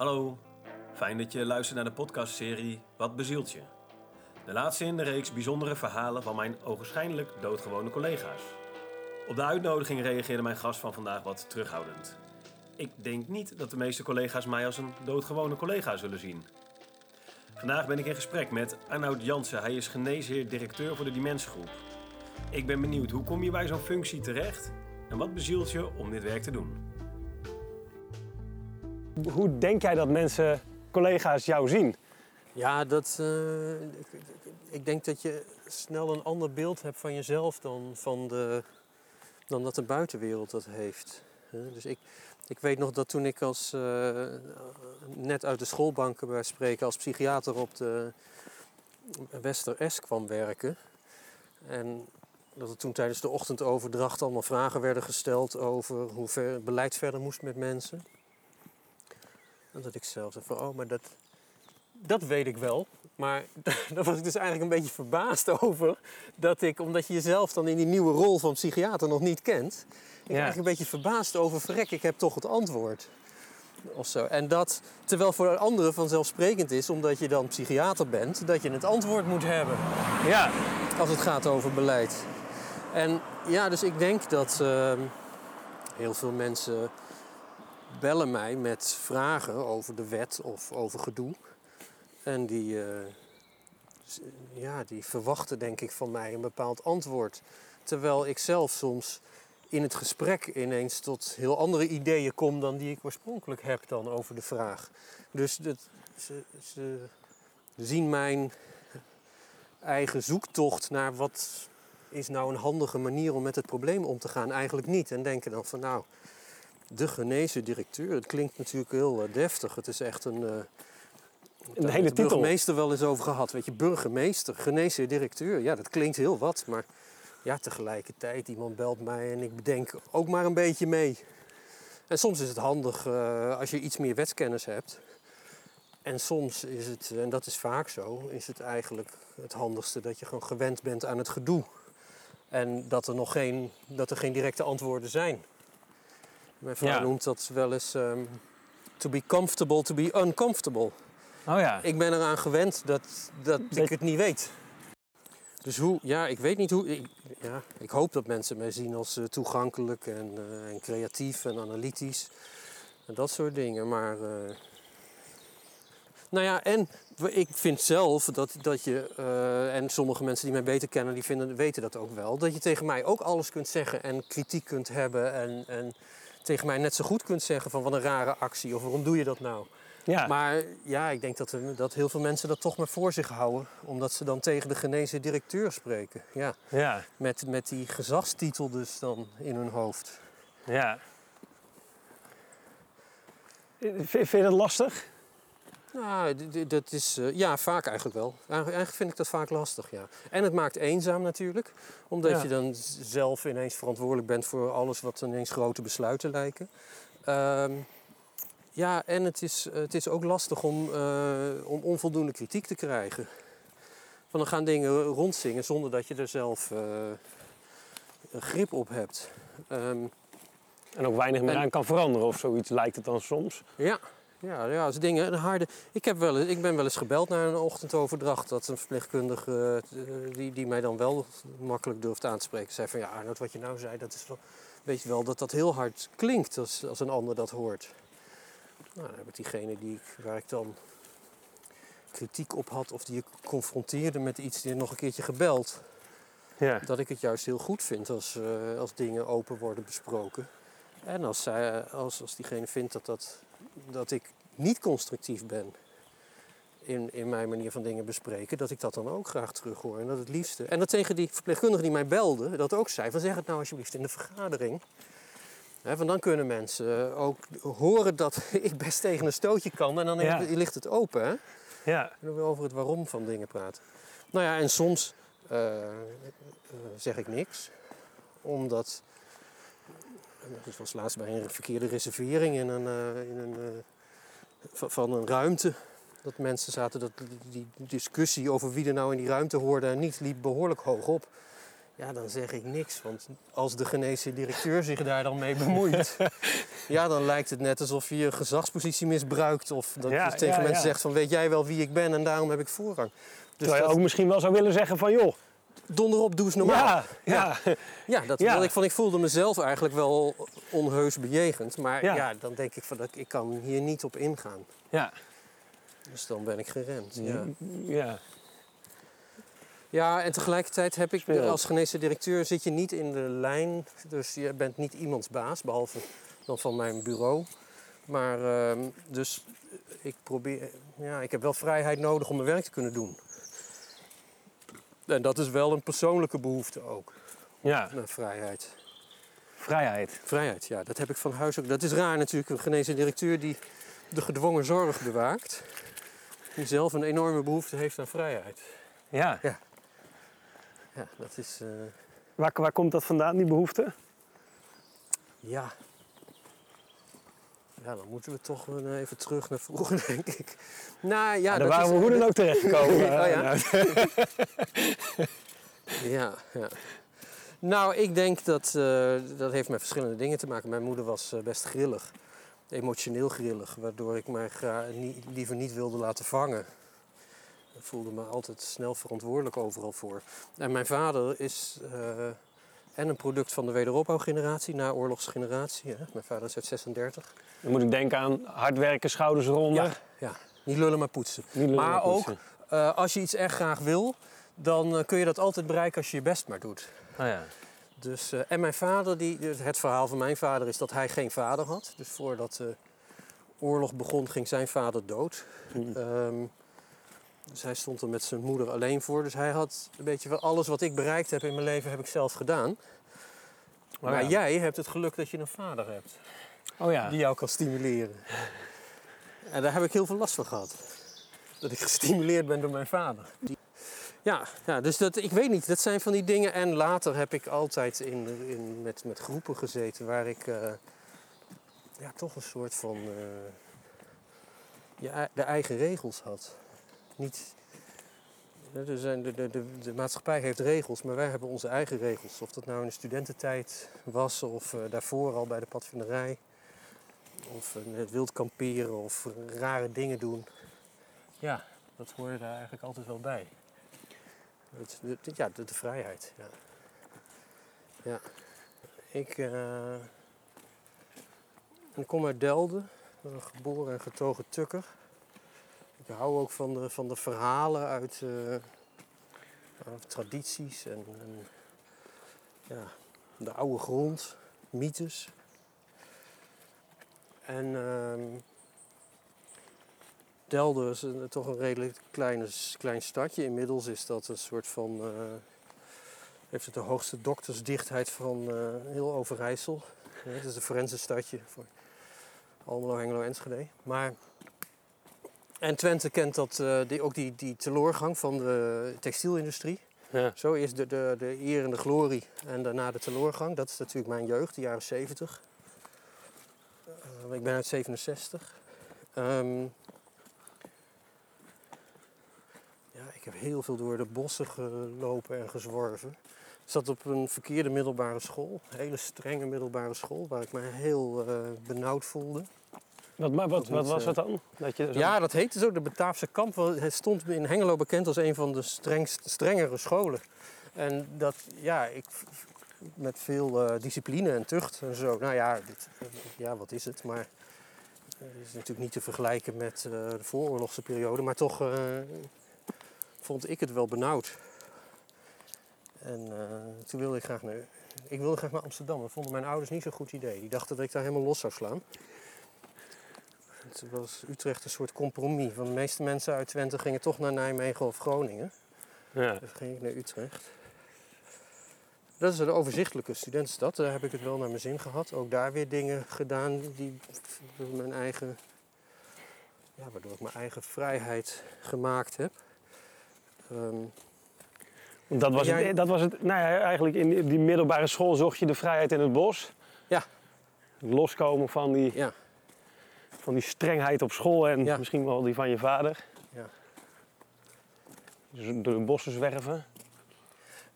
Hallo, fijn dat je luistert naar de podcastserie Wat bezielt je? De laatste in de reeks bijzondere verhalen van mijn ogenschijnlijk doodgewone collega's. Op de uitnodiging reageerde mijn gast van vandaag wat terughoudend. Ik denk niet dat de meeste collega's mij als een doodgewone collega zullen zien. Vandaag ben ik in gesprek met Arnoud Jansen. Hij is geneesheer-directeur voor de Demensgroep. Ik ben benieuwd, hoe kom je bij zo'n functie terecht? En wat bezielt je om dit werk te doen? Hoe denk jij dat mensen, collega's jou zien? Ja, dat, eh, ik, denk dat je snel een ander beeld hebt van jezelf dan, van de, dan dat de buitenwereld dat heeft. Dus ik, ik weet nog dat toen ik als, eh, net uit de schoolbanken bij spreken als psychiater op de Wester S kwam werken. En dat er toen tijdens de ochtendoverdracht allemaal vragen werden gesteld over hoe ver beleid verder moest met mensen. En dat ik zelf zei van, oh, maar dat, dat weet ik wel. Maar daar was ik dus eigenlijk een beetje verbaasd over. Dat ik, omdat je jezelf dan in die nieuwe rol van psychiater nog niet kent. Ik Ja. eigenlijk een beetje verbaasd over, verrek, ik heb toch het antwoord. Of zo. En dat, terwijl voor anderen vanzelfsprekend is, omdat je dan psychiater bent, dat je het antwoord moet hebben Ja, als het gaat over beleid. En ja, dus ik denk dat ehm, heel veel mensen bellen mij met vragen over de wet of over gedoe. En die, eh, ja, die verwachten denk ik van mij een bepaald antwoord. Terwijl ik zelf soms in het gesprek ineens tot heel andere ideeën kom dan die ik oorspronkelijk heb dan over de vraag. Dus dat, ze, ze zien mijn eigen zoektocht naar wat is nou een handige manier om met het probleem om te gaan eigenlijk niet. En denken dan van nou, de genezen directeur, het klinkt natuurlijk heel eh, deftig. Het is echt een... eh, een hele titel. burgemeester wel eens over gehad. Weet je, burgemeester, genezen directeur. Ja, dat klinkt heel wat. Maar ja, tegelijkertijd, iemand belt mij en ik bedenk ook maar een beetje mee. En soms is het handig eh, als je iets meer wetskennis hebt. En soms is het, en dat is vaak zo, is het eigenlijk het handigste dat je gewoon gewend bent aan het gedoe. En dat er nog geen, dat er geen directe antwoorden zijn. Mijn vrouw Ja. noemt dat wel eens ehm, to be comfortable, to be uncomfortable. Oh ja. Ik ben eraan gewend dat, dat ik het niet weet. Dus hoe, ja, ik weet niet hoe. Ik, ja, ik hoop dat mensen mij zien als eh, toegankelijk en, eh, en creatief en analytisch. En dat soort dingen. Maar. eh, nou ja, en ik vind zelf dat, dat je. en sommige mensen die mij beter kennen, die vinden, weten dat ook wel. Dat je tegen mij ook alles kunt zeggen en kritiek kunt hebben. En, en tegen mij net zo goed kunt zeggen van wat een rare actie of waarom doe je dat nou? ja. Maar ja, ik denk dat, er- dat heel veel mensen dat toch maar voor zich houden. Omdat ze dan tegen de genezen directeur spreken. Ja, ja. met, met die gezagstitel dus dan in hun hoofd. ja. Vind vind je dat lastig? Nou, dat is eh, ja, vaak eigenlijk wel. Eigenlijk vind ik dat vaak lastig, ja. En het maakt eenzaam natuurlijk. Omdat Ja. je dan zelf ineens verantwoordelijk bent voor alles wat ineens grote besluiten lijken. Ehm, ja, en het is, het is ook lastig om, eh, om onvoldoende kritiek te krijgen. Van dan gaan dingen rondzingen zonder dat je er zelf eh, grip op hebt. Ehm, En ook weinig meer En- aan kan veranderen of zoiets lijkt het dan soms. Ja, ja, ja als dingen een harde. Ik, heb wel, eens- ik ben wel eens gebeld naar een ochtendoverdracht. Dat een verpleegkundige eh, die, die mij dan wel makkelijk durft aan te spreken. zei van ja, Arnold, wat je nou zei, dat is wel. Weet je wel dat dat heel hard klinkt als, als een ander dat hoort. Nou, dan heb ik diegene die ik, waar ik dan kritiek op had of die ik confronteerde met iets, die nog een keertje gebeld. Ja. Dat ik het juist heel goed vind als, eh, als dingen open worden besproken. En als, zij, als, als diegene vindt dat, dat, dat ik niet constructief ben in, in mijn manier van dingen bespreken, dat ik dat dan ook graag terug hoor. En dat het liefste. En dat tegen die verpleegkundige die mij belde, dat ook zei: van zeg het nou alsjeblieft in de vergadering. Hè, want dan kunnen mensen ook horen dat ik best tegen een stootje kan en dan Ja. ligt het open. Hè? Ja. En dan weer over het waarom van dingen praten. Nou ja, en soms eh, eh, zeg ik niks. Omdat... Ik was laatst bij een verkeerde reservering in een, eh, in een, eh, van- een ruimte. Dat mensen zaten, dat, die, die discussie over wie er nou in die ruimte hoorde en niet, liep behoorlijk hoog op. Ja, dan zeg ik niks. Want als de geneesheer directeur zich daar dan mee bemoeit... ja, dan lijkt het net alsof je je gezagspositie misbruikt. Of dat Ja, je tegen ja, mensen ja. zegt van... weet jij wel wie ik ben en daarom heb ik voorrang. Dus Terwijl je dat, ook misschien wel zou willen zeggen van joh, donder op, doe eens normaal. ja, ja, Ja, dat Ja. wil ik, van, ik voelde mezelf eigenlijk wel onheus bejegend. Maar Ja. dan denk ik van, dat ik kan hier niet op ingaan. ja, Dus dan ben ik geremd. Ja, ja. ja en tegelijkertijd heb ik, als geneesheer directeur zit je niet in de lijn. Dus je bent niet iemands baas, behalve dan van mijn bureau. Maar ehm, dus ik probeer, ja, ik heb wel vrijheid nodig om mijn werk te kunnen doen. En dat is wel een persoonlijke behoefte ook, ja. naar vrijheid. Vrijheid. Vrijheid, ja, dat heb ik van huis ook. Dat is raar natuurlijk, een geneesheer directeur die de gedwongen zorg bewaakt. Die zelf een enorme behoefte heeft aan vrijheid. Ja. Ja, dat is, eh, Waar, waar komt dat vandaan, die behoefte? ja. Ja, dan moeten we toch wel even terug naar vroeger, denk ik. Nou ja, Daar dat waren is, we hoe dan ook terechtgekomen. Oh, ja? Nou, Ja, ja. Nou, ik denk dat eh, dat heeft met verschillende dingen te maken. Mijn moeder was eh, best grillig, emotioneel grillig, waardoor ik mij liever niet wilde laten vangen. Ik voelde me altijd snel verantwoordelijk overal voor. En mijn vader is eh, en een product van de wederopbouwgeneratie, naoorlogsgeneratie. Hè? Mijn vader is uit 36. Dan moet ik denken aan hard werken, schouders eronder. Ja, ja. niet lullen maar poetsen. Niet lullen, Maar ook, poetsen. eh, als je iets echt graag wil, dan eh, kun je dat altijd bereiken als je je best maar doet. Oh, ja. Dus, eh, en mijn vader, die, dus het verhaal van mijn vader is dat hij geen vader had. Dus voordat de oorlog begon, ging zijn vader dood. Hmm. Ehm, dus hij stond er met zijn moeder alleen voor. Dus hij had een beetje van alles wat ik bereikt heb in mijn leven, heb ik zelf gedaan. maar ja. jij hebt het geluk dat je een vader hebt Oh ja. die jou kan stimuleren. En daar heb ik heel veel last van gehad. Dat ik gestimuleerd ben door mijn vader. Ja, ja dus dat, ik weet niet, dat zijn van die dingen. En later heb ik altijd in, in, met, met groepen gezeten waar ik eh, ja, toch een soort van eh, ja, de eigen regels had. Niet, er zijn, de, de, de, de maatschappij heeft regels, maar wij hebben onze eigen regels. Of dat nou in de studententijd was of eh, daarvoor al bij de padvinderij. Of eh, het wild kamperen of rare dingen doen. Ja, dat hoorde daar eigenlijk altijd wel bij. Het, de- ja, de, vrijheid. Ja. ja. Ik, eh, ik kom uit Delden, geboren en getogen tukker. Ik hou ook van de, van de verhalen uit, eh, tradities en, ja, de oude grond, mythes. En ehm Delden is een- toch een redelijk kleine, klein stadje. Inmiddels is dat een soort van. eh, heeft het de hoogste doktersdichtheid van eh, heel Overijssel. Ja, het is een forensenstadje voor Almelo, Hengelo, Enschede. Maar. En Twente kent dat, eh, die, ook die, die teleurgang van de textielindustrie. Ja. Zo is de, de, de eer en de glorie en daarna de teleurgang. Dat is natuurlijk mijn jeugd, de jaren 70. Eh, ik ben uit 67. Ehm, ja, ik heb heel veel door de bossen gelopen en gezworven. Ik zat op een verkeerde middelbare school, een hele strenge middelbare school, waar ik me heel eh, benauwd voelde. Wat, maar wat, wat was eh, dat dan? Dat je zo- Ja, dat heette zo, de Bataafse kamp. Het stond in Hengelo bekend als een van de strengst, strengere scholen. En dat, ja, ik, met veel eh, discipline en tucht en zo. Nou ja, dit, ja, wat is het? Maar het is natuurlijk niet te vergelijken met eh, de vooroorlogse periode. Maar toch eh, vond ik het wel benauwd. En eh, toen wilde ik graag naar, ik wilde graag naar Amsterdam. Dat vonden mijn ouders niet zo'n goed idee. Die dachten dat ik daar helemaal los zou slaan. Het was Utrecht een soort compromis. Want de meeste mensen uit Twente gingen toch naar Nijmegen of Groningen. Ja. Dus ging ik naar Utrecht. Dat is een overzichtelijke studentenstad. Daar heb ik het wel naar mijn zin gehad. Ook daar weer dingen gedaan die mijn eigen, ja, waardoor ik mijn eigen vrijheid gemaakt heb. Want Dat was, Jij- het, dat was het. Nou ja, eigenlijk in die- die middelbare school zocht je de vrijheid in het bos. Ja. Loskomen van die, ja, van die strengheid op school en Ja. misschien wel die van je vader. Ja. Dus door de bossen zwerven.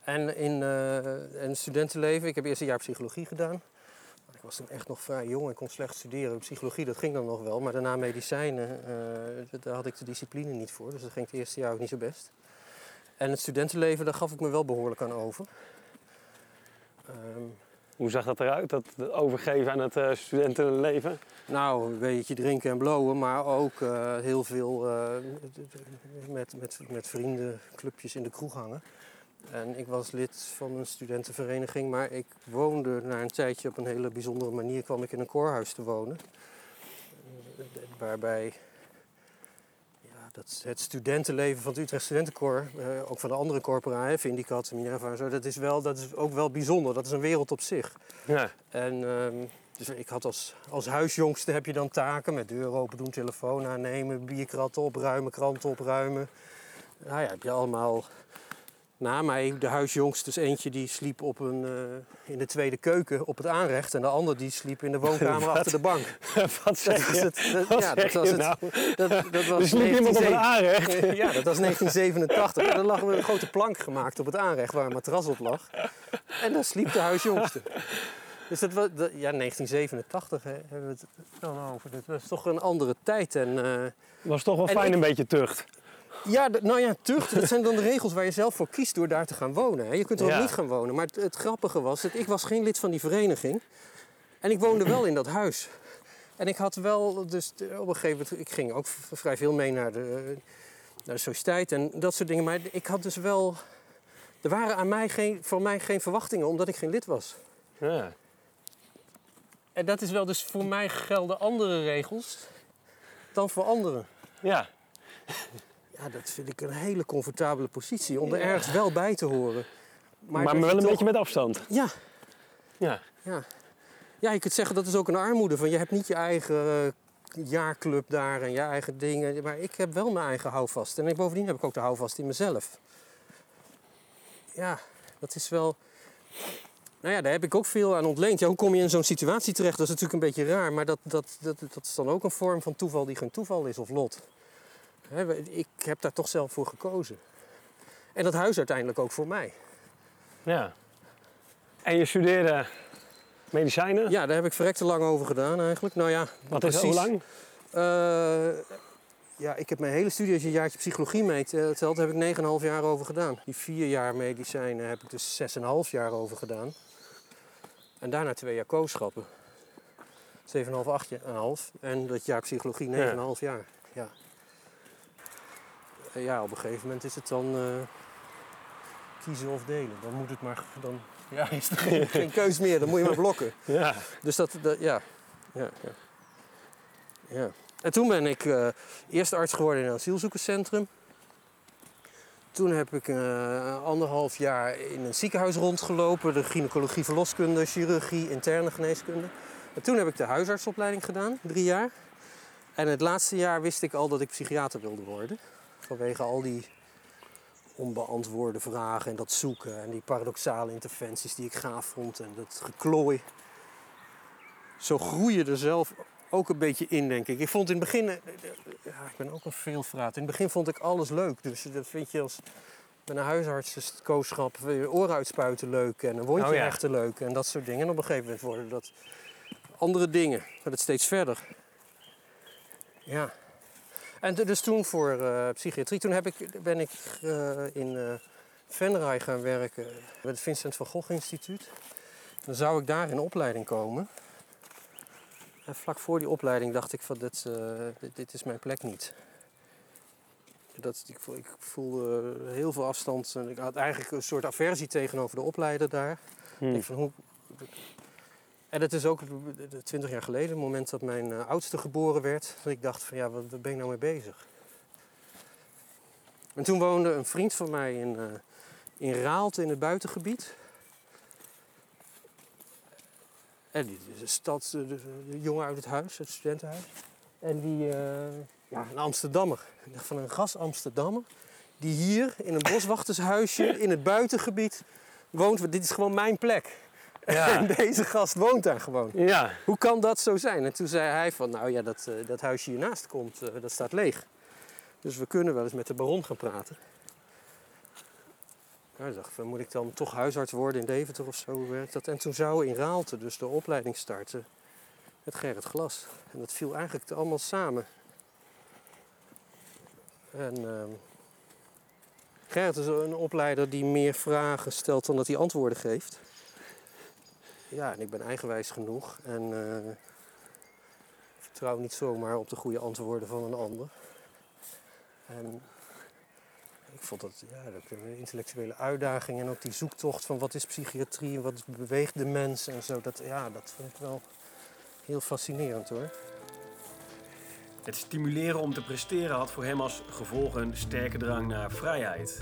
En in uh, en studentenleven, ik heb eerst een jaar psychologie gedaan. Ik was toen echt nog vrij jong en kon slecht studeren. Psychologie, dat ging dan nog wel. Maar daarna medicijnen, uh, daar had ik de discipline niet voor. Dus dat ging het eerste jaar ook niet zo best. En het studentenleven, daar gaf ik me wel behoorlijk aan over. Um, Hoe zag dat eruit, dat overgeven aan het uh, studentenleven? Nou, een beetje drinken en blowen, maar ook uh, heel veel uh, met, met, met vrienden, clubjes in de kroeg hangen. En ik was lid van een studentenvereniging, maar ik woonde na een tijdje op een hele bijzondere manier, kwam ik in een koorhuis te wonen. Waarbij dat, het studentenleven van het Utrecht Studentenkoor, eh, ook van de andere corpora, Vindicat, Minerva en zo, dat is, wel, dat is ook wel bijzonder. Dat is een wereld op zich. Ja. En ehm, dus ik had als, als huisjongste heb je dan taken met deuren open doen, telefoon aannemen, bierkratten opruimen, kranten opruimen. Nou ja, heb je allemaal na mij, de huisjongste, dus eentje die sliep op een, uh, in de tweede keuken op het aanrecht. En de ander die sliep in de woonkamer achter de bank. Wat zeg je? Het, dat, ja, was het. Nou? Dat, dat was sliep iemand op het aanrecht? ja, dat was 1987. En dan lag een grote plank gemaakt op het aanrecht waar een matras op lag. En daar sliep de huisjongste. Dus dat was, dat, ja, 1987 hè, hebben we het dan over. Dat was toch een andere tijd. En, uh, was toch wel fijn ik, een beetje tucht. Ja, nou ja, tucht, dat zijn dan de regels waar je zelf voor kiest door daar te gaan wonen. Je kunt er ook niet gaan wonen. Maar het, het, grappige was, dat ik was geen lid van die vereniging. En ik woonde wel in dat huis. En ik had wel, dus op een gegeven moment, ik ging ook vrij veel mee naar de, naar de sociëteit en dat soort dingen. Maar ik had dus wel, er waren aan mij geen, voor mij geen verwachtingen, omdat ik geen lid was. Ja. En dat is wel, dus voor mij gelden andere regels dan voor anderen. Ja. Ja, dat vind ik een hele comfortabele positie. Om er ergens wel bij te horen. Maar, maar wel een beetje met afstand. Ja. Ja. ja. Ja, je kunt zeggen dat is ook een armoede. Van je hebt niet je eigen uh, jaarclub daar en je eigen dingen. Maar ik heb wel mijn eigen houvast. En bovendien heb ik ook de houvast in mezelf. Ja, dat is wel... Nou ja, daar heb ik ook veel aan ontleend. Ja, hoe kom je in zo'n situatie terecht? Dat is natuurlijk een beetje raar. Maar dat, dat, dat, dat is dan ook een vorm van toeval die geen toeval is of lot ik heb daar toch zelf voor gekozen. En dat huis uiteindelijk ook voor mij. Ja. En je studeerde medicijnen? Ja, daar heb ik verrekte lang over gedaan eigenlijk. Nou ja, Wat is hoe lang? Uh, ja, ik heb mijn hele studie, als je een jaartje psychologie meetelt, eh, heb ik 9,5 jaar over gedaan. Die vier jaar medicijnen heb ik dus 6,5 jaar over gedaan. En daarna twee jaar kooschappen. 7,5, 8,5. En dat jaar psychologie 9,5 jaar. Ja ja, op een gegeven moment is het dan uh, kiezen of delen. Dan moet het maar, dan ja, is er geen, geen keus meer, dan moet je maar blokken. Ja. Dus dat, dat ja. Ja, ja. ja. En toen ben ik uh, eerst arts geworden in een asielzoekerscentrum. Toen heb ik uh, anderhalf jaar in een ziekenhuis rondgelopen. De gynaecologie, verloskunde, chirurgie, interne geneeskunde. En toen heb ik de huisartsopleiding gedaan, drie jaar. En het laatste jaar wist ik al dat ik psychiater wilde worden. Vanwege al die onbeantwoorde vragen en dat zoeken en die paradoxale interventies die ik gaaf vond en dat geklooi. Zo groei je er zelf ook een beetje in, denk ik. Ik vond in het begin, eh, ja, ik ben ook een veelvraat. In het begin vond ik alles leuk. Dus dat vind je als met een huisartskooschap oren uitspuiten leuk en een wondje oh, ja. leuk en dat soort dingen. En op een gegeven moment worden dat andere dingen, gaat het steeds verder. Ja. En dus toen voor uh, psychiatrie, toen heb ik, ben ik uh, in uh, Venray gaan werken bij het Vincent van Gogh Instituut. Dan zou ik daar in opleiding komen. En vlak voor die opleiding dacht ik van dit, dit, dit, is mijn plek niet. Dat, ik, ik voelde heel veel afstand en ik had eigenlijk een soort aversie tegenover de opleider daar. Hmm. Ik van, hoe, en het is ook 20 jaar geleden, het moment dat mijn uh, oudste geboren werd, dat ik dacht van ja, wat, ben ik nou mee bezig? En toen woonde een vriend van mij in, uh, in Raalte in het buitengebied. En die de stad, de, jongen uit het huis, het studentenhuis. En die, uh, ja, een Amsterdammer. Van een gas Amsterdammer. Die hier in een boswachtershuisje in het buitengebied woont. Dit is gewoon mijn plek. Ja. En deze gast woont daar gewoon. Ja. Hoe kan dat zo zijn? En toen zei hij van, nou ja, dat, uh, dat huisje hiernaast komt, uh, dat staat leeg. Dus we kunnen wel eens met de baron gaan praten. Ja, ik dacht, van, moet ik dan toch huisarts worden in Deventer of zo? Hoe werkt dat? En toen zou in Raalte dus de opleiding starten met Gerrit Glas. En dat viel eigenlijk allemaal samen. En ehm, Gerrit is een opleider die meer vragen stelt dan dat hij antwoorden geeft. Ja, en ik ben eigenwijs genoeg en eh, vertrouw niet zomaar op de goede antwoorden van een ander. En ik vond dat, ja, dat intellectuele uitdaging en ook die zoektocht van wat is psychiatrie en wat beweegt de mens en zo, dat, ja, dat vond ik wel heel fascinerend hoor. Het stimuleren om te presteren had voor hem als gevolg een sterke drang naar vrijheid.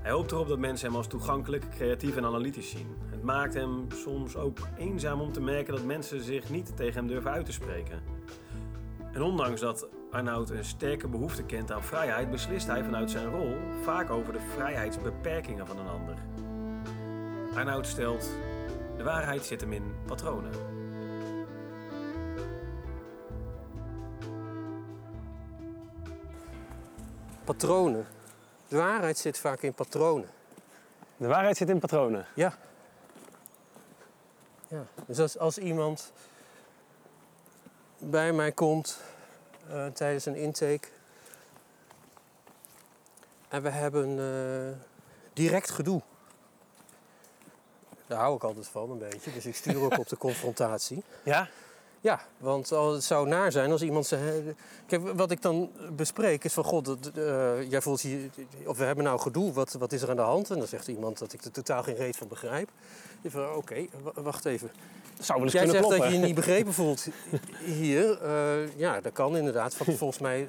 Hij hoopt erop dat mensen hem als toegankelijk, creatief en analytisch zien. Het maakt hem soms ook eenzaam om te merken dat mensen zich niet tegen hem durven uit te spreken. En ondanks dat Arnoud een sterke behoefte kent aan vrijheid, beslist hij vanuit zijn rol vaak over de vrijheidsbeperkingen van een ander. Arnoud stelt: de waarheid zit hem in patronen. Patronen. De waarheid zit vaak in patronen. De waarheid zit in patronen. Ja. Ja. Dus als, als iemand bij mij komt eh, tijdens een intake en we hebben eh, direct gedoe. Daar hou ik altijd van een beetje, dus ik stuur ook op de confrontatie. Ja? Ja, want het zou naar zijn als iemand zei... Kijk, wat ik dan bespreek is van... God, dat, eh, jij voelt je... Of we hebben nou gedoe, wat, wat is er aan de hand? En dan zegt iemand dat ik er totaal geen reet van begrijp. Ik van, oké, wa- wacht even. Zou wel eens Jij zegt dat je je niet begrepen voelt hier. Eh, ja, dat kan inderdaad. Want volgens mij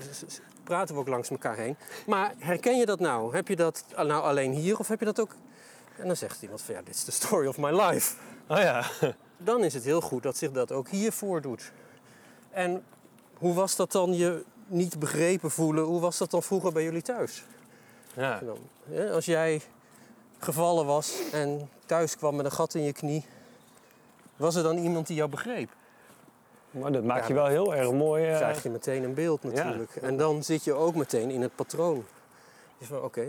praten we ook langs elkaar heen. Maar herken je dat nou? Heb je dat nou alleen hier of heb je dat ook... En dan zegt iemand van, ja, dit is the story of my life Oh ja. Dan is het heel goed dat zich dat ook hier voordoet. En hoe was dat dan je niet begrepen voelen? Hoe was dat dan vroeger bij jullie thuis? ja. Dan, hè, als jij gevallen was en thuis kwam met een gat in je knie, was er dan iemand die jou begreep? Maar dat maakt Ja, je wel heel erg mooi. eh, krijg je meteen een beeld natuurlijk. En dan zit je ook meteen in het patroon. Dus van oké.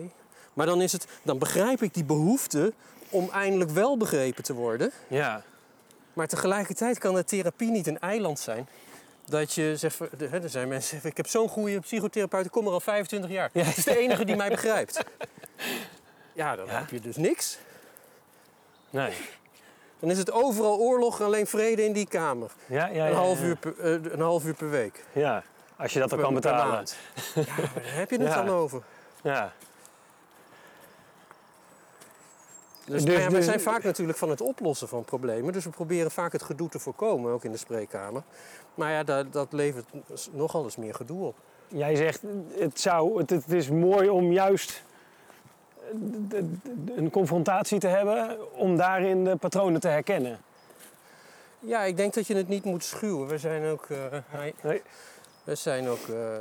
Maar dan, is het, dan begrijp ik die behoefte om eindelijk wel begrepen te worden. Ja. Maar tegelijkertijd kan de therapie niet een eiland zijn. Dat je zegt, er zijn mensen zeggen, ik heb zo'n goede psychotherapeut, ik kom er al 25 jaar. Het is de enige die mij begrijpt. Ja, dan Ja. heb je dus niks. Nee. Dan is het overal oorlog, alleen vrede in die kamer. Ja, ja, ja, Een, half ja. uur per, eh, een half uur per week. Ja. Als je dat dan kan betalen. Ja, maar daar heb je het Ja. dan over. Ja. Dus, Dus- nou ja, zijn vaak natuurlijk van het oplossen van problemen. Dus we proberen vaak het gedoe te voorkomen, ook in de spreekkamer. Maar ja, dat, dat levert nogal eens meer gedoe op. Jij zegt, het, zou, het, het is mooi om juist eh, een confrontatie te hebben om daarin de patronen te herkennen. Ja, ik denk dat je het niet moet schuwen. We zijn ook, eh, Nee. we zijn ook eh,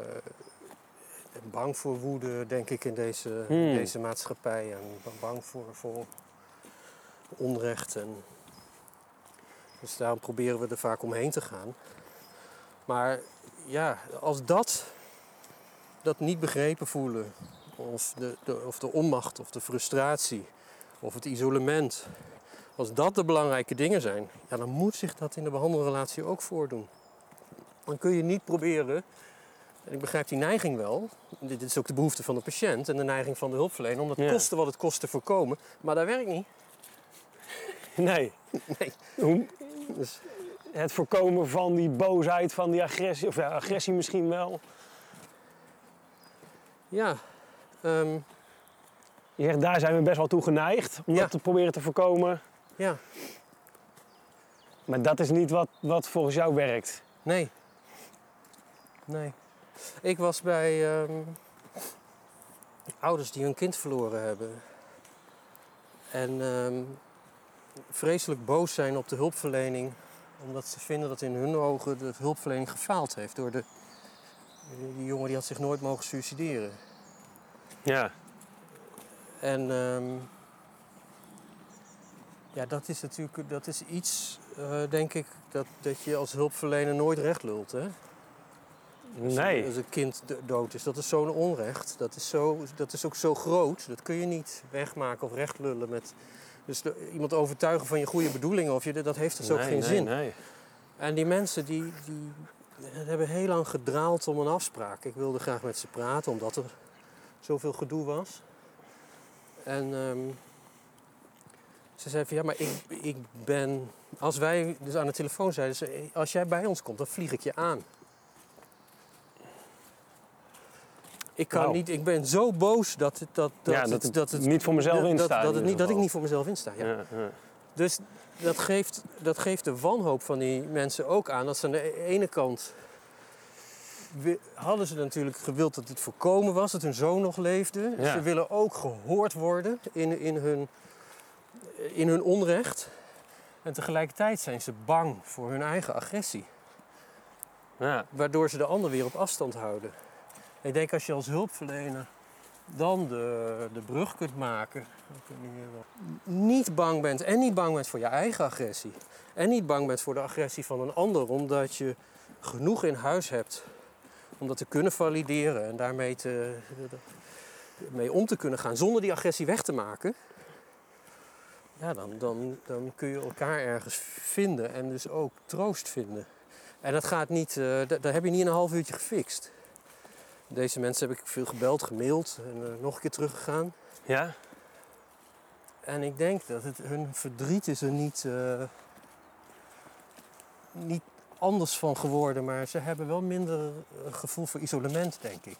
bang voor woede, denk ik, in deze, Hmm. deze maatschappij. En bang voor, voor onrecht. En dus daarom proberen we er vaak omheen te gaan. Maar ja, als dat, dat niet begrepen voelen, of de, de, of de onmacht, of de frustratie, of het isolement, als dat de belangrijke dingen zijn, ja, dan moet zich dat in de behandelrelatie ook voordoen. Dan kun je niet proberen, en ik begrijp die neiging wel, dit is ook de behoefte van de patiënt en de neiging van de hulpverlener, om dat Ja. kosten wat het kost te voorkomen, maar dat werkt niet. Nee. Nee. Hoe- Dus, Het voorkomen van die boosheid, van die agressie, of ja, agressie misschien wel. ja, ehm, Je zegt, daar zijn we best wel toe geneigd om Ja. dat te proberen te voorkomen. ja, Maar dat is niet wat, wat volgens jou werkt. nee. Nee. Ik was bij ehm, ouders die hun kind verloren hebben. En ehm, vreselijk boos zijn op de hulpverlening. Omdat ze vinden dat in hun ogen de hulpverlening gefaald heeft. Door de, die jongen die had zich nooit mogen suicideren. Ja. En ehm, ja, dat is natuurlijk dat is iets, eh, denk ik, dat, dat je als hulpverlener nooit recht lult. Hè? Als, Nee. als een kind do- dood is, dat is zo'n onrecht. Dat is, zo, dat is ook zo groot. Dat kun je niet wegmaken of recht lullen met. Dus de- iemand overtuigen van je goede bedoelingen, of je, dat heeft dus ook geen nee, zin. Nee. En die mensen die, die hebben heel lang gedraald om een afspraak. Ik wilde graag met ze praten, omdat er zoveel gedoe was. En ehm, ze zei van ja, maar ik, ik ben. Als wij dus aan de telefoon zeiden ze, als jij bij ons komt, dan vlieg ik je aan. Ik, kan niet, ik ben zo boos dat het, dat, dat, Ja, dat het, dat het niet voor mezelf dat, insta Dat, dat, het ik niet voor mezelf insta. Ja. Ja. Dus dat geeft, dat geeft de wanhoop van die mensen ook aan. Dat ze aan de ene kant hadden ze natuurlijk gewild dat dit voorkomen was, dat hun zoon nog leefde. Ja. Ze willen ook gehoord worden in, in, hun, in hun onrecht. En tegelijkertijd zijn ze bang voor hun eigen agressie. Ja. Waardoor ze de ander weer op afstand houden. Ik denk als je als hulpverlener dan de, de brug kunt maken. Niet bang bent en niet bang bent voor je eigen agressie. En niet bang bent voor de agressie van een ander. Omdat je genoeg in huis hebt om dat te kunnen valideren. En daarmee te, mee om te kunnen gaan zonder die agressie weg te maken. Ja, dan, dan, dan kun je elkaar ergens vinden en dus ook troost vinden. En dat gaat niet, eh, dat, dat heb je niet in een half uurtje gefixt. Deze mensen heb ik veel gebeld, gemaild en eh, nog een keer teruggegaan. ja? En ik denk dat het, hun verdriet is er niet, eh, niet anders van geworden, maar ze hebben wel minder eh, gevoel voor isolement, denk ik.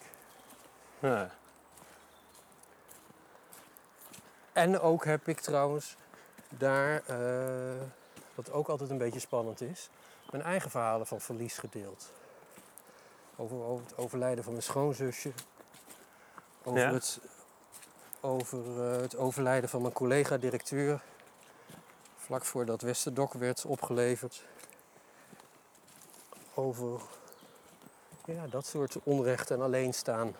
ja. En ook heb ik trouwens daar, wat ook altijd een beetje spannend is, mijn eigen verhalen van verlies gedeeld. Over, over het overlijden van mijn schoonzusje. Over, Ja. het, over eh, het overlijden van mijn collega-directeur. Vlak voordat Westerdok werd opgeleverd. Over ja, dat soort onrecht en alleenstaan.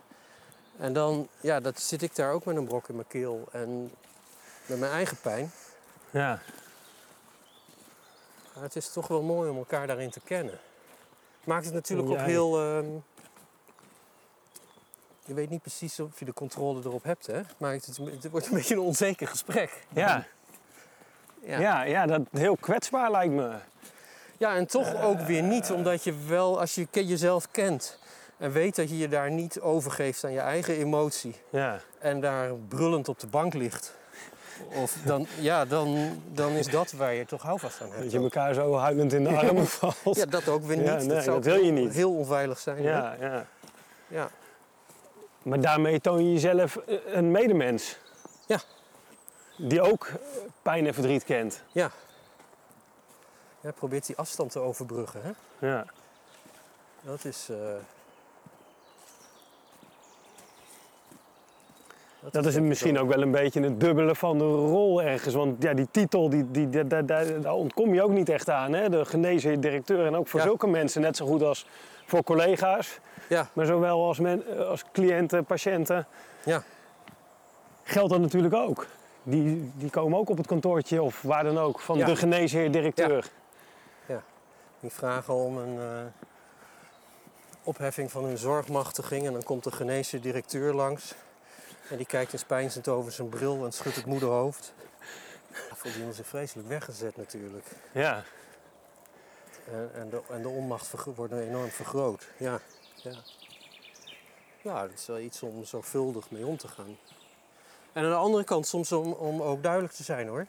En dan ja, dat zit ik daar ook met een brok in mijn keel en met mijn eigen pijn. ja. Maar het is toch wel mooi om elkaar daarin te kennen. Maakt het natuurlijk ook heel. ehm, je weet niet precies of je de controle erop hebt, hè? Maar het, het wordt een beetje een onzeker gesprek. Ja. Ja. Ja, ja, dat heel kwetsbaar lijkt me. Ja, en toch ook weer niet, omdat je wel, als je jezelf kent en weet dat je je daar niet overgeeft aan je eigen emotie Ja. en daar brullend op de bank ligt, of dan, ja, dan, dan is dat waar je toch houvast aan hebt. Dat je elkaar zo huilend in de armen valt. Ja, dat ook weer niet. Ja, nee, zou dat wil je niet. heel onveilig zijn. hè? ja, ja. ja. Maar daarmee toon je jezelf eh, een medemens. Ja. Die ook eh, pijn en verdriet kent. Ja. Ja, probeert die afstand te overbruggen. Hè? Ja. Dat is. eh, Dat is misschien ook wel een beetje het dubbele van de rol ergens. Want ja, die titel, die, die, daar, daar, daar, daar ontkom je ook niet echt aan. Hè? De genezen directeur. En ook voor Ja. zulke mensen, net zo goed als voor collega's. Ja, Maar zowel als, men, als cliënten, patiënten. ja, Geldt dat natuurlijk ook. Die, die komen ook op het kantoortje of waar dan ook. Van Ja. de geneesheer directeur. die vragen om een eh, opheffing van hun zorgmachtiging. En dan komt de geneesheer directeur langs. En die kijkt eens peinzend over zijn bril en schudt het moederhoofd. Voelt iemand zich vreselijk weggezet natuurlijk. Ja. En, en, de, en de onmacht wordt enorm vergroot. Ja, ja. ja, dat is wel iets om zorgvuldig mee om te gaan. En aan de andere kant soms om, om ook duidelijk te zijn hoor.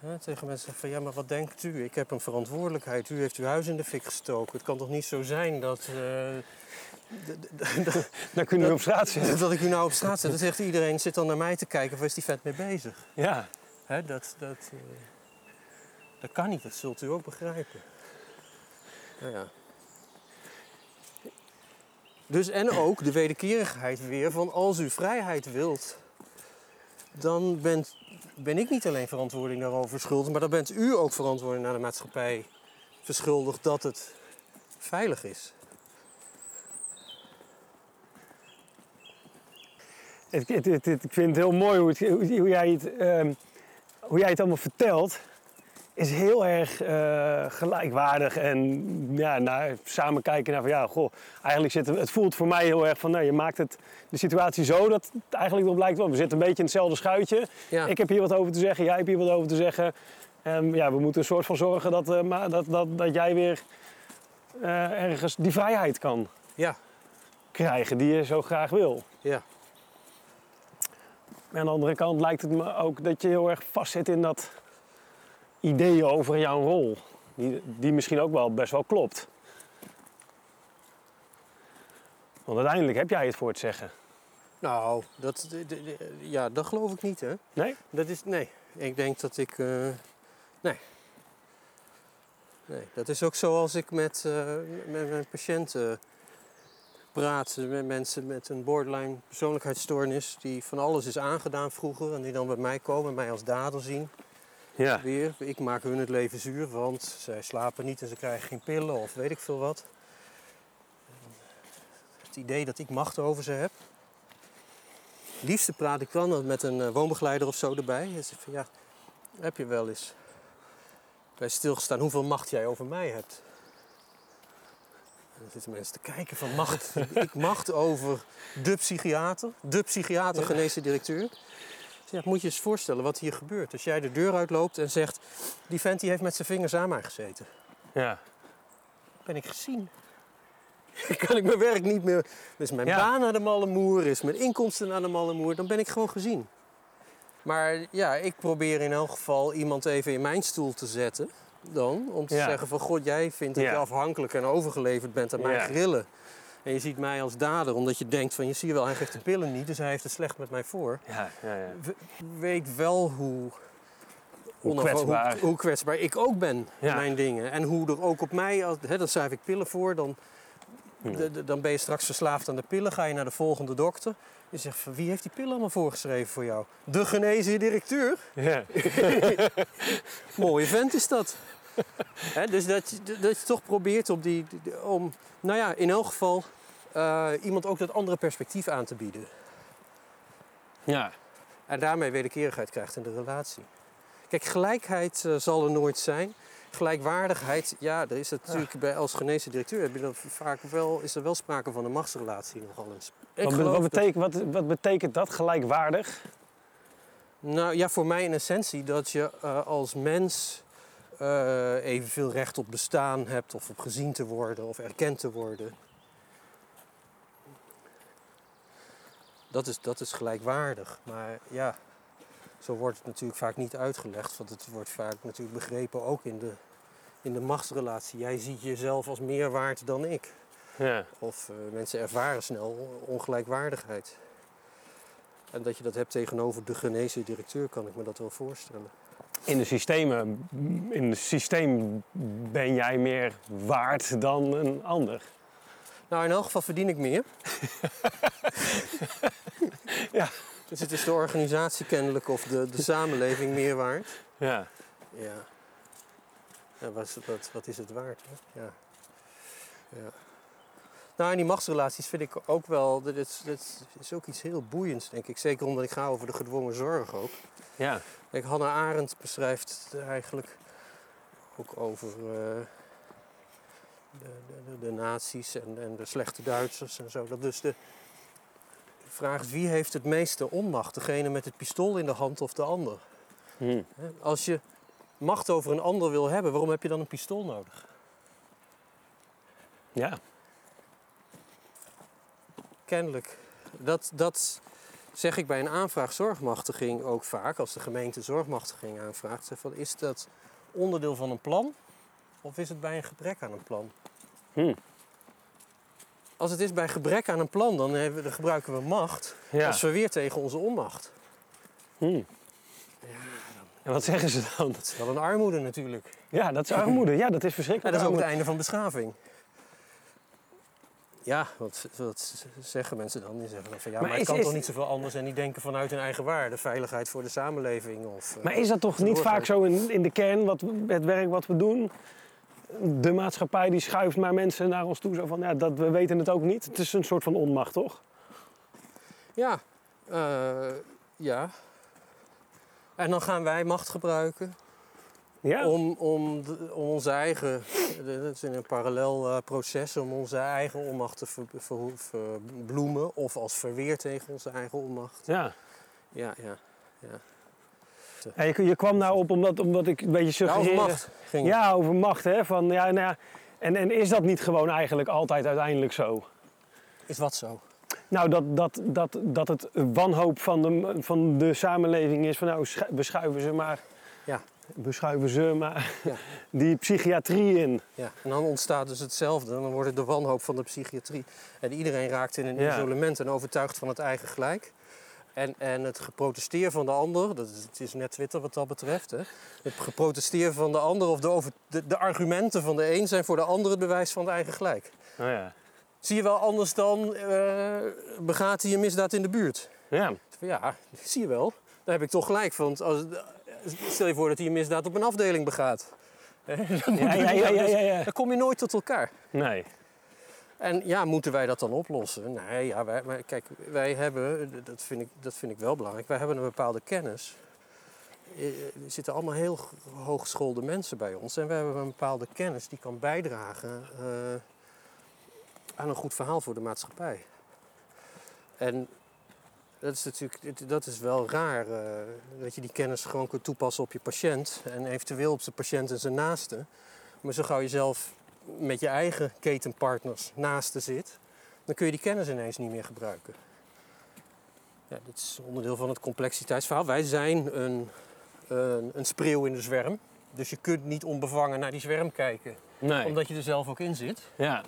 Hè, tegen mensen van ja, maar wat denkt u? Ik heb een verantwoordelijkheid. U heeft uw huis in de fik gestoken. Het kan toch niet zo zijn dat, d- Dan kun je op straat zitten. dat ik u nou op straat zet. Dan zegt iedereen, zit dan naar mij te kijken. Waar is die vet mee bezig? Ja. Hè, dat, dat, eh, dat kan niet, dat zult u ook begrijpen. Nou ja. Dus en ook de wederkerigheid weer van als u vrijheid wilt, dan bent, ben ik niet alleen verantwoording daarover schuldig, maar dan bent u ook verantwoording naar de maatschappij verschuldigd dat het veilig is. Ik vind het heel mooi hoe, hoe jij, het, ehm, hoe jij het allemaal vertelt. Is heel erg eh, gelijkwaardig. En ja, naar, samen kijken naar van ja, goh, eigenlijk zit het, voelt voor mij heel erg van nou, je maakt het, de situatie zo dat het eigenlijk erop lijkt, wel, we zitten een beetje in hetzelfde schuitje. Ja. Ik heb hier wat over te zeggen, jij hebt hier wat over te zeggen. En ja, we moeten een soort van zorgen dat, eh, maar dat, dat, dat jij weer eh, ergens die vrijheid kan Ja, krijgen die je zo graag wil. ja. Aan de andere kant lijkt het me ook dat je heel erg vastzit in dat idee over jouw rol. Die, die misschien ook wel best wel klopt. Want uiteindelijk heb jij het voor het zeggen. Nou, dat, de- de- de- ja, dat geloof ik niet, hè. Nee? Dat is, nee. Ik denk dat ik, eh, nee. Nee, dat is ook zoals ik met, eh, met mijn patiënten praat. Met mensen met een borderline persoonlijkheidsstoornis die van alles is aangedaan vroeger. En die dan bij mij komen, mij als dader zien. Ja. Weer, ik maak hun het leven zuur, want zij slapen niet en ze krijgen geen pillen of weet ik veel wat. Het idee dat ik macht over ze heb. Het liefste praat ik dan met een eh, woonbegeleider of zo erbij. En zeg van ja, heb je wel eens bij stilgestaan hoeveel macht jij over mij hebt? En dan zitten mensen te kijken van macht. ik macht over de psychiater, de psychiater, directeur. Ja, moet je eens voorstellen wat hier gebeurt. Als jij de deur uitloopt en zegt... die vent die heeft met zijn vingers aan mij gezeten. Ja. Ben ik gezien. kan ik mijn werk niet meer... Is mijn Ja. baan naar de malle moer, is mijn inkomsten naar de malle moer... dan ben ik gewoon gezien. Maar ja, ik probeer in elk geval iemand even in mijn stoel te zetten... dan, om te Ja. zeggen van... God, jij vindt dat Ja. je afhankelijk en overgeleverd bent aan mijn grillen. En je ziet mij als dader, omdat je denkt van... je ziet wel, hij geeft de pillen niet, dus hij heeft het slecht met mij voor Ja, ja, ja. we- weet wel hoe, kwetsbaar. hoe, hoe kwetsbaar ik ook ben Ja. mijn dingen. En hoe er ook op mij, als, hè, dan schrijf ik pillen voor, dan, Hmm. de- de- dan ben je straks verslaafd aan de pillen. Ga je naar de volgende dokter. Je zegt van wie heeft die pillen allemaal voorgeschreven voor jou? De genezen directeur. ja. Mooie vent is dat. Dus dat, je- dat je toch probeert op die, om, nou ja, in elk geval eh, iemand ook dat andere perspectief aan te bieden. ja. En daarmee wederkerigheid krijgt in de relatie. Kijk, gelijkheid eh, zal er nooit zijn. Gelijkwaardigheid, ja, er is natuurlijk bij, als geneesde directeur heb je dan vaak wel, is er wel sprake van een machtsrelatie nogal eens. Wat, dat- betekent, wat, wat betekent dat, gelijkwaardig? nou ja, voor mij in essentie dat je eh, als mens eh, evenveel recht op bestaan hebt, of op gezien te worden, of erkend te worden. Dat is, dat is gelijkwaardig. Maar ja, zo wordt het natuurlijk vaak niet uitgelegd. Want het wordt vaak natuurlijk begrepen ook in de, in de machtsrelatie. Jij ziet jezelf als meer waard dan ik. Ja. Of eh, mensen ervaren snel ongelijkwaardigheid. En dat je dat hebt tegenover de genezen directeur, kan ik me dat wel voorstellen. In de systemen, in het systeem ben jij meer waard dan een ander. Nou, in elk geval verdien ik meer. Ja. Dus het is de organisatie kennelijk of de, de samenleving meer waard. Ja. Ja. ja wat, is- wat, wat is het waard? Hè? Ja. ja. Nou, en die machtsrelaties vind ik ook wel... Dat is, dat is ook iets heel boeiends, denk ik. Zeker omdat ik ga over de gedwongen zorg ook. Ja. Kijk, Hannah Arendt beschrijft eigenlijk ook over eh, de, de, de, nazi's en, en de slechte Duitsers en zo. Dat dus de vraag is wie heeft het meeste onmacht? Degene met het pistool in de hand of de ander? Hm. Hè? Als je macht over een ander wil hebben, waarom heb je dan een pistool nodig? Ja. Kennelijk. Dat, dat zeg ik bij een aanvraag zorgmachtiging ook vaak. Als de gemeente zorgmachtiging aanvraagt. Zeg van, is dat onderdeel van een plan? Of is het bij een gebrek aan een plan? Hm. Als het is bij gebrek aan een plan, dan, hebben, we- dan gebruiken we macht Ja. als verweer tegen onze onmacht. Hm. En wat zeggen ze dan? Dat is wel een armoede natuurlijk. Ja, dat is armoede. Ja, dat is Ja, verschrikkelijk. dat is ook het einde van beschaving. Ja, wat, wat zeggen mensen dan? Die zeggen dan van ja, Maar maar, kan is- toch niet zoveel anders en die denken vanuit hun eigen waarde. Veiligheid voor de samenleving. Of, eh, Maar is dat toch niet vaak zo in, in de kern, wat, het werk wat we doen? De maatschappij die schuift maar mensen naar ons toe. Zo van, ja, dat, we weten het ook niet. Het is een soort van onmacht, toch? Ja, eh, ja. En dan gaan wij macht gebruiken Ja? Om, om, om onze eigen, dat is in een parallel eh, proces, om onze eigen onmacht te ver- ver- verbloemen. Of als verweer tegen onze eigen onmacht. Ja. Ja, ja. Ja, je, je kwam nou op omdat, omdat ik een beetje Ja, over suggereerde... macht ging het. Ja, over macht. Hè? Van, ja, nou ja, en, en is dat niet gewoon eigenlijk altijd uiteindelijk zo? Is wat zo? Nou, dat, dat, dat, dat het wanhoop van de, van de samenleving is van nou, schu- we schuiven ze maar, Ja. We schuiven ze maar Ja. die psychiatrie in. Ja, en dan ontstaat dus hetzelfde. Dan wordt het de wanhoop van de psychiatrie. En iedereen raakt in een Ja. isolement en overtuigd van het eigen gelijk. En, en het geprotesteer van de ander, dat is, het is net Twitter wat dat betreft. Hè. Het geprotesteer van de ander of de, over, de, de argumenten van de een zijn voor de ander het bewijs van het eigen gelijk. Oh ja. Zie je wel anders dan eh, begaat hij een misdaad in de buurt? Ja. Ja, zie je wel. Daar heb ik toch gelijk van. Als, stel je voor dat hij een misdaad op een afdeling begaat. Ja, ja, ja, ja, ja. Dan kom je nooit tot elkaar. Nee. En ja, moeten wij dat dan oplossen? Nee, ja, wij, maar kijk, wij hebben, dat vind, ik, dat vind ik wel belangrijk, wij hebben een bepaalde kennis. Eh, Er zitten allemaal heel hooggeschoolde mensen bij ons en we hebben een bepaalde kennis die kan bijdragen eh, aan een goed verhaal voor de maatschappij. En dat is natuurlijk, dat is wel raar, eh, dat je die kennis gewoon kunt toepassen op je patiënt en eventueel op zijn patiënt en zijn naaste. Maar zo gauw je zelf met je eigen ketenpartners naasten zit, dan kun je die kennis ineens niet meer gebruiken. Ja, dit is onderdeel van het complexiteitsverhaal. Wij zijn een, een, een spreeuw in de zwerm. Dus je kunt niet onbevangen naar die zwerm kijken, Nee. omdat je er zelf ook in zit. Ja.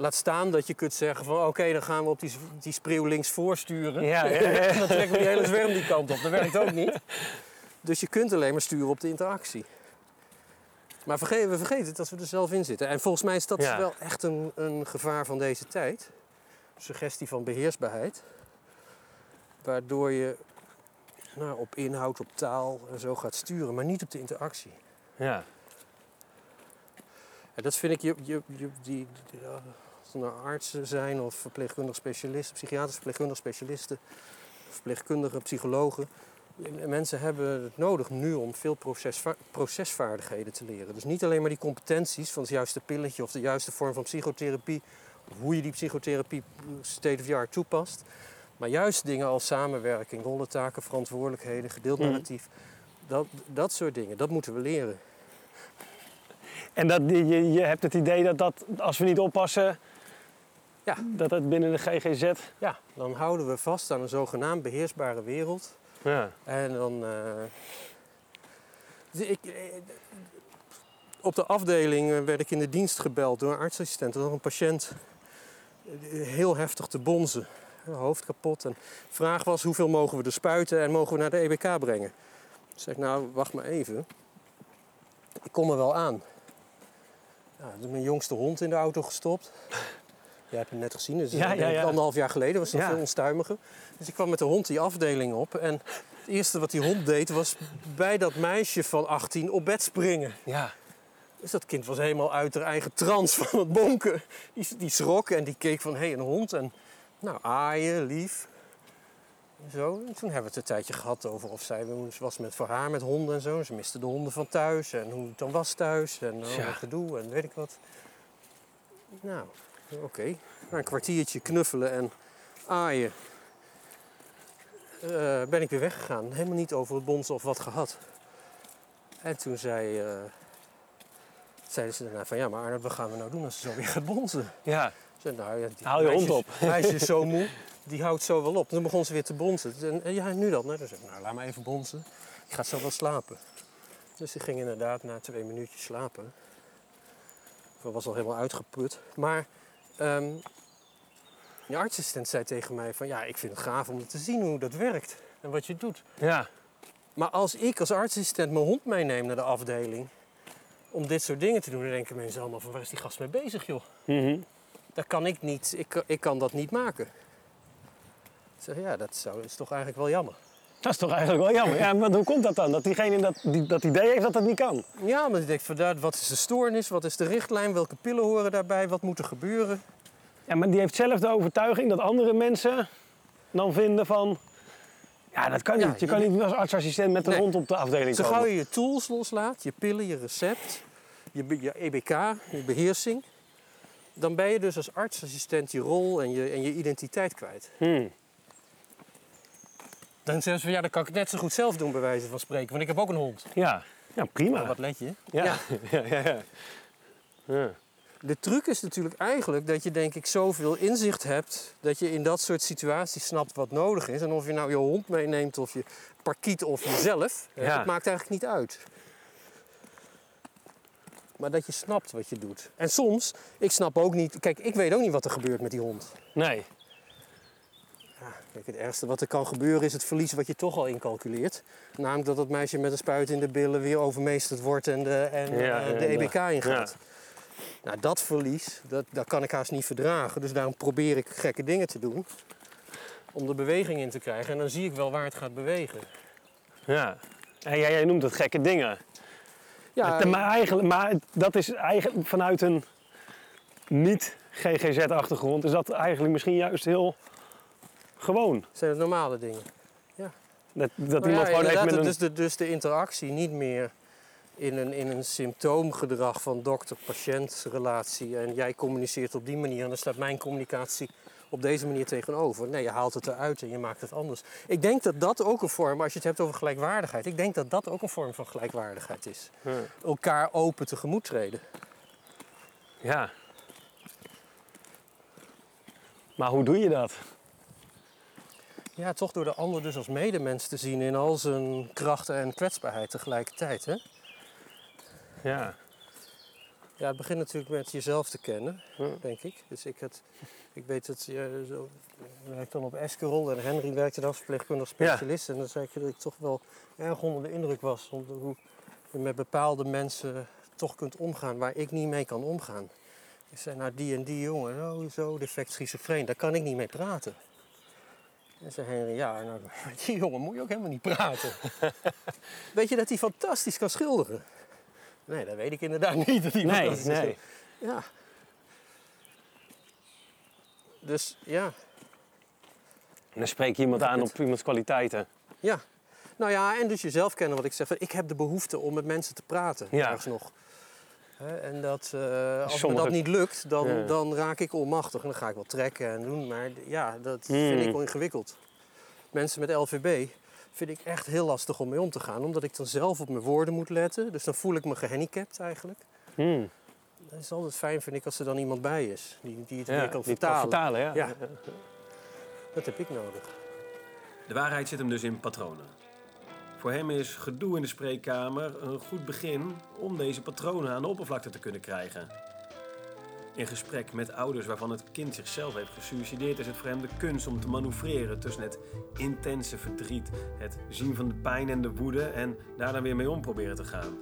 Laat staan dat je kunt zeggen van oké, dan gaan we op die, die spreeuw links voorsturen. Ja, ja, ja. En dan trekken we die hele zwerm die kant op. Dat werkt ook niet. Dus je kunt alleen maar sturen op de interactie. Maar verge- we vergeten het als we er zelf in zitten. En volgens mij is dat Ja. wel echt een, een gevaar van deze tijd. Suggestie van beheersbaarheid. Waardoor je nou, op inhoud, op taal en zo gaat sturen, maar niet op de interactie. Ja. En dat vind ik, je, je, je, die, nou artsen zijn of verpleegkundig specialisten, psychiatrische verpleegkundig specialisten, verpleegkundige psychologen. en Mensen hebben het nodig nu om veel procesva- procesvaardigheden te leren. Dus niet alleen maar die competenties van het juiste pilletje of de juiste vorm van psychotherapie, of hoe je die psychotherapie state of the art toepast. Maar juist dingen als samenwerking, rollentaken, verantwoordelijkheden, gedeeld Mhm. narratief. Dat, dat soort dingen, dat moeten we leren. En dat, je, je hebt het idee dat dat, als we niet oppassen, Ja. dat het binnen de GGZ... Ja, dan houden we vast aan een zogenaamd beheersbare wereld. Ja. En dan. eh, dus ik, eh, op de afdeling eh, werd ik in de dienst gebeld door een artsassistent. Er was een patiënt heel heftig te bonzen. Hoofd kapot. En de vraag was: hoeveel mogen we er spuiten en mogen we naar de EBK brengen? Ik zeg: Nou, wacht maar even. Ik kom er wel aan. Nou, mijn jongste hond in de auto gestopt. Jij hebt hem net gezien, dus Ja, ja, ja. anderhalf jaar geleden was dat Ja. veel onstuimiger. Dus ik kwam met de hond die afdeling op. En het eerste wat die hond deed was bij dat meisje van 18 op bed springen. Ja. Dus dat kind was helemaal uit haar eigen trance van het bonken. Die, die schrok en die keek van, hé, hey, een hond. En nou, aaien, lief. En zo. En toen hebben we het een tijdje gehad over of zij was met, voor haar met honden en zo. Ze miste de honden van thuis en hoe het dan was thuis. En oh, wat gedoe en weet ik wat. Nou, oké. Na een kwartiertje knuffelen en aaien. eh, ben ik weer weggegaan. Helemaal niet over het bonzen of wat gehad. En toen zei, eh, zeiden ze daarna van... Ja, maar Arnold, wat gaan we nou doen als ze zo weer gaat bonzen? Ja. Zei, nou, ja, die Haal je hond op. meisje is zo moe, die houdt zo wel op. Toen begon ze weer te bonzen. En, en ja, nu dan? Nou, dan zei ik, nou, laat maar even bonzen. Ik ga zo wel slapen. Dus die ging inderdaad na twee minuutjes slapen. Ik was al helemaal uitgeput. Maar ehm de artsassistent zei tegen mij van... Ja, ik vind het gaaf om te zien hoe dat werkt en wat je doet. Ja. Maar als ik als artsassistent mijn hond meeneem naar de afdeling... om dit soort dingen te doen, dan denken mensen allemaal van... waar is die gast mee bezig, joh? Mhm. Dat kan ik niet. Ik, kan- ik kan dat niet maken. Ik zeg, ja, dat zou, is toch eigenlijk wel jammer. Dat is toch eigenlijk wel jammer. Ja, maar hoe komt dat dan? Dat diegene dat, die, dat idee heeft dat dat niet kan? Ja, maar ik denk van, wat is de stoornis? Wat is de richtlijn? Welke pillen horen daarbij? Wat moet er gebeuren? Ja, maar die heeft zelf de overtuiging dat andere mensen dan vinden van... Ja, dat kan Ja, niet. Je je- kan niet als artsassistent met een Nee. hond op de afdeling Zo komen. gauw je je tools loslaat, je pillen, je recept, je, je EBK, je beheersing, dan ben je dus als artsassistent je rol en je, en je identiteit kwijt. Hmm. Dan zeggen ze van ja, dan kan ik het net zo goed zelf doen, bij wijze van spreken, want ik heb ook een hond. Ja. ja, prima. Nou, wat let je? Ja. Ja. Ja. Ja, ja, ja. De truc is natuurlijk eigenlijk dat je denk ik zoveel inzicht hebt dat je in dat soort situaties snapt wat nodig is. En of je nou je hond meeneemt of je parkiet of jezelf, dat maakt eigenlijk niet uit. Maar dat je snapt wat je doet. En soms, ik snap ook niet, kijk, ik weet ook niet wat er gebeurt met die hond. Nee. Ja, kijk, het ergste wat er kan gebeuren is het verlies wat je toch al incalculeert. Namelijk dat dat meisje met een spuit in de billen weer overmeesterd wordt en de, en, Ja, eh, de EBK ja. ingaat. Nou, dat verlies, dat, dat kan ik haast niet verdragen. Dus daarom probeer ik gekke dingen te doen. Om de beweging in te krijgen. En dan zie ik wel waar het gaat bewegen. Ja. En jij, jij noemt het gekke dingen. Ja, maar, eigenlijk, maar dat is eigenlijk vanuit een niet-GGZ-achtergrond... is dat eigenlijk misschien juist heel gewoon. zijn het normale dingen. Dat, dat Nou iemand ja, gewoon heeft met een... dus, de, dus de interactie niet meer in een, in een symptoomgedrag van dokter-patiënt relatie. En jij communiceert op die manier en dan staat mijn communicatie op deze manier tegenover. Nee, je haalt het eruit en je maakt het anders. Ik denk dat dat ook een vorm, als je het hebt over gelijkwaardigheid, ik denk dat dat ook een vorm van gelijkwaardigheid is. Ja. Elkaar open tegemoet treden. Ja. Maar hoe doe je dat? Ja, toch door de ander dus als medemens te zien in al zijn krachten en kwetsbaarheid tegelijkertijd. Hè? Ja. Ja, het begint natuurlijk met jezelf te kennen, Ja. denk ik. Dus ik, het, ik weet dat je zo, ik werk dan op Eskerol en Henry werkte dan als verpleegkundig specialist. En dan zei ik dat ik toch wel erg onder de indruk was om de- hoe je met bepaalde mensen toch kunt omgaan waar ik niet mee kan omgaan. Ik zei, nou die en die jongen, oh zo, defect schizofreen, daar kan ik niet mee praten. En zei Henry, ja, nou, met die jongen moet je ook helemaal niet praten. weet je dat hij fantastisch kan schilderen? Nee, dat weet ik inderdaad niet. Dat hij Nee, nee. ja. Dus ja, En dan spreek je iemand aan op iemands kwaliteiten. ja. Nou ja, en dus jezelf kennen wat ik zeg. Ik heb de behoefte om met mensen te praten, Ja. nog. Hè, en dat, eh, als Sommige- me dat niet lukt, dan, Ja. dan raak ik onmachtig. En dan ga ik wel trekken en doen. Maar ja, dat Hmm. vind ik wel ingewikkeld. Mensen met LVB vind ik echt heel lastig om mee om te gaan. Omdat ik dan zelf op mijn woorden moet letten. Dus dan voel ik me gehandicapt eigenlijk. Hmm. Het is altijd fijn, vind ik, als er dan iemand bij is. Die, die het Ja, weer kan die het kan vertalen. vertalen, ja. Ja. Dat heb ik nodig. De waarheid zit hem dus in patronen. Voor hem is gedoe in de spreekkamer een goed begin om deze patronen aan de oppervlakte te kunnen krijgen. In gesprek met ouders waarvan het kind zichzelf heeft gesuicideerd, is het voor hem de kunst om te manoeuvreren tussen het intense verdriet, het zien van de pijn en de woede en daar dan weer mee om proberen te gaan.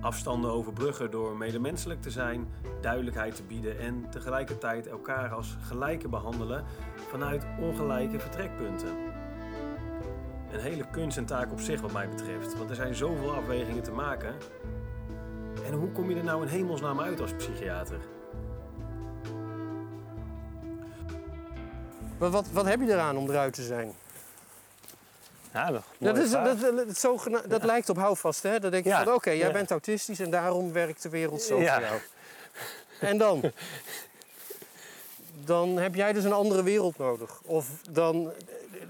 Afstanden overbruggen door medemenselijk te zijn, duidelijkheid te bieden en tegelijkertijd elkaar als gelijke behandelen vanuit ongelijke vertrekpunten. Een hele kunst en taak op zich wat mij betreft, want er zijn zoveel afwegingen te maken. En hoe kom je er nou in hemelsnaam uit als psychiater? Wat, wat, wat heb je eraan om eruit te zijn? Ja, dat, Dat, is, dat, dat, zogena- dat lijkt op houvast, hè? Dan denk je Ja, van, oké, jij ja. bent autistisch en daarom werkt de wereld zo Ja. voor jou. En dan? Dan heb jij dus een andere wereld nodig. Of dan eh,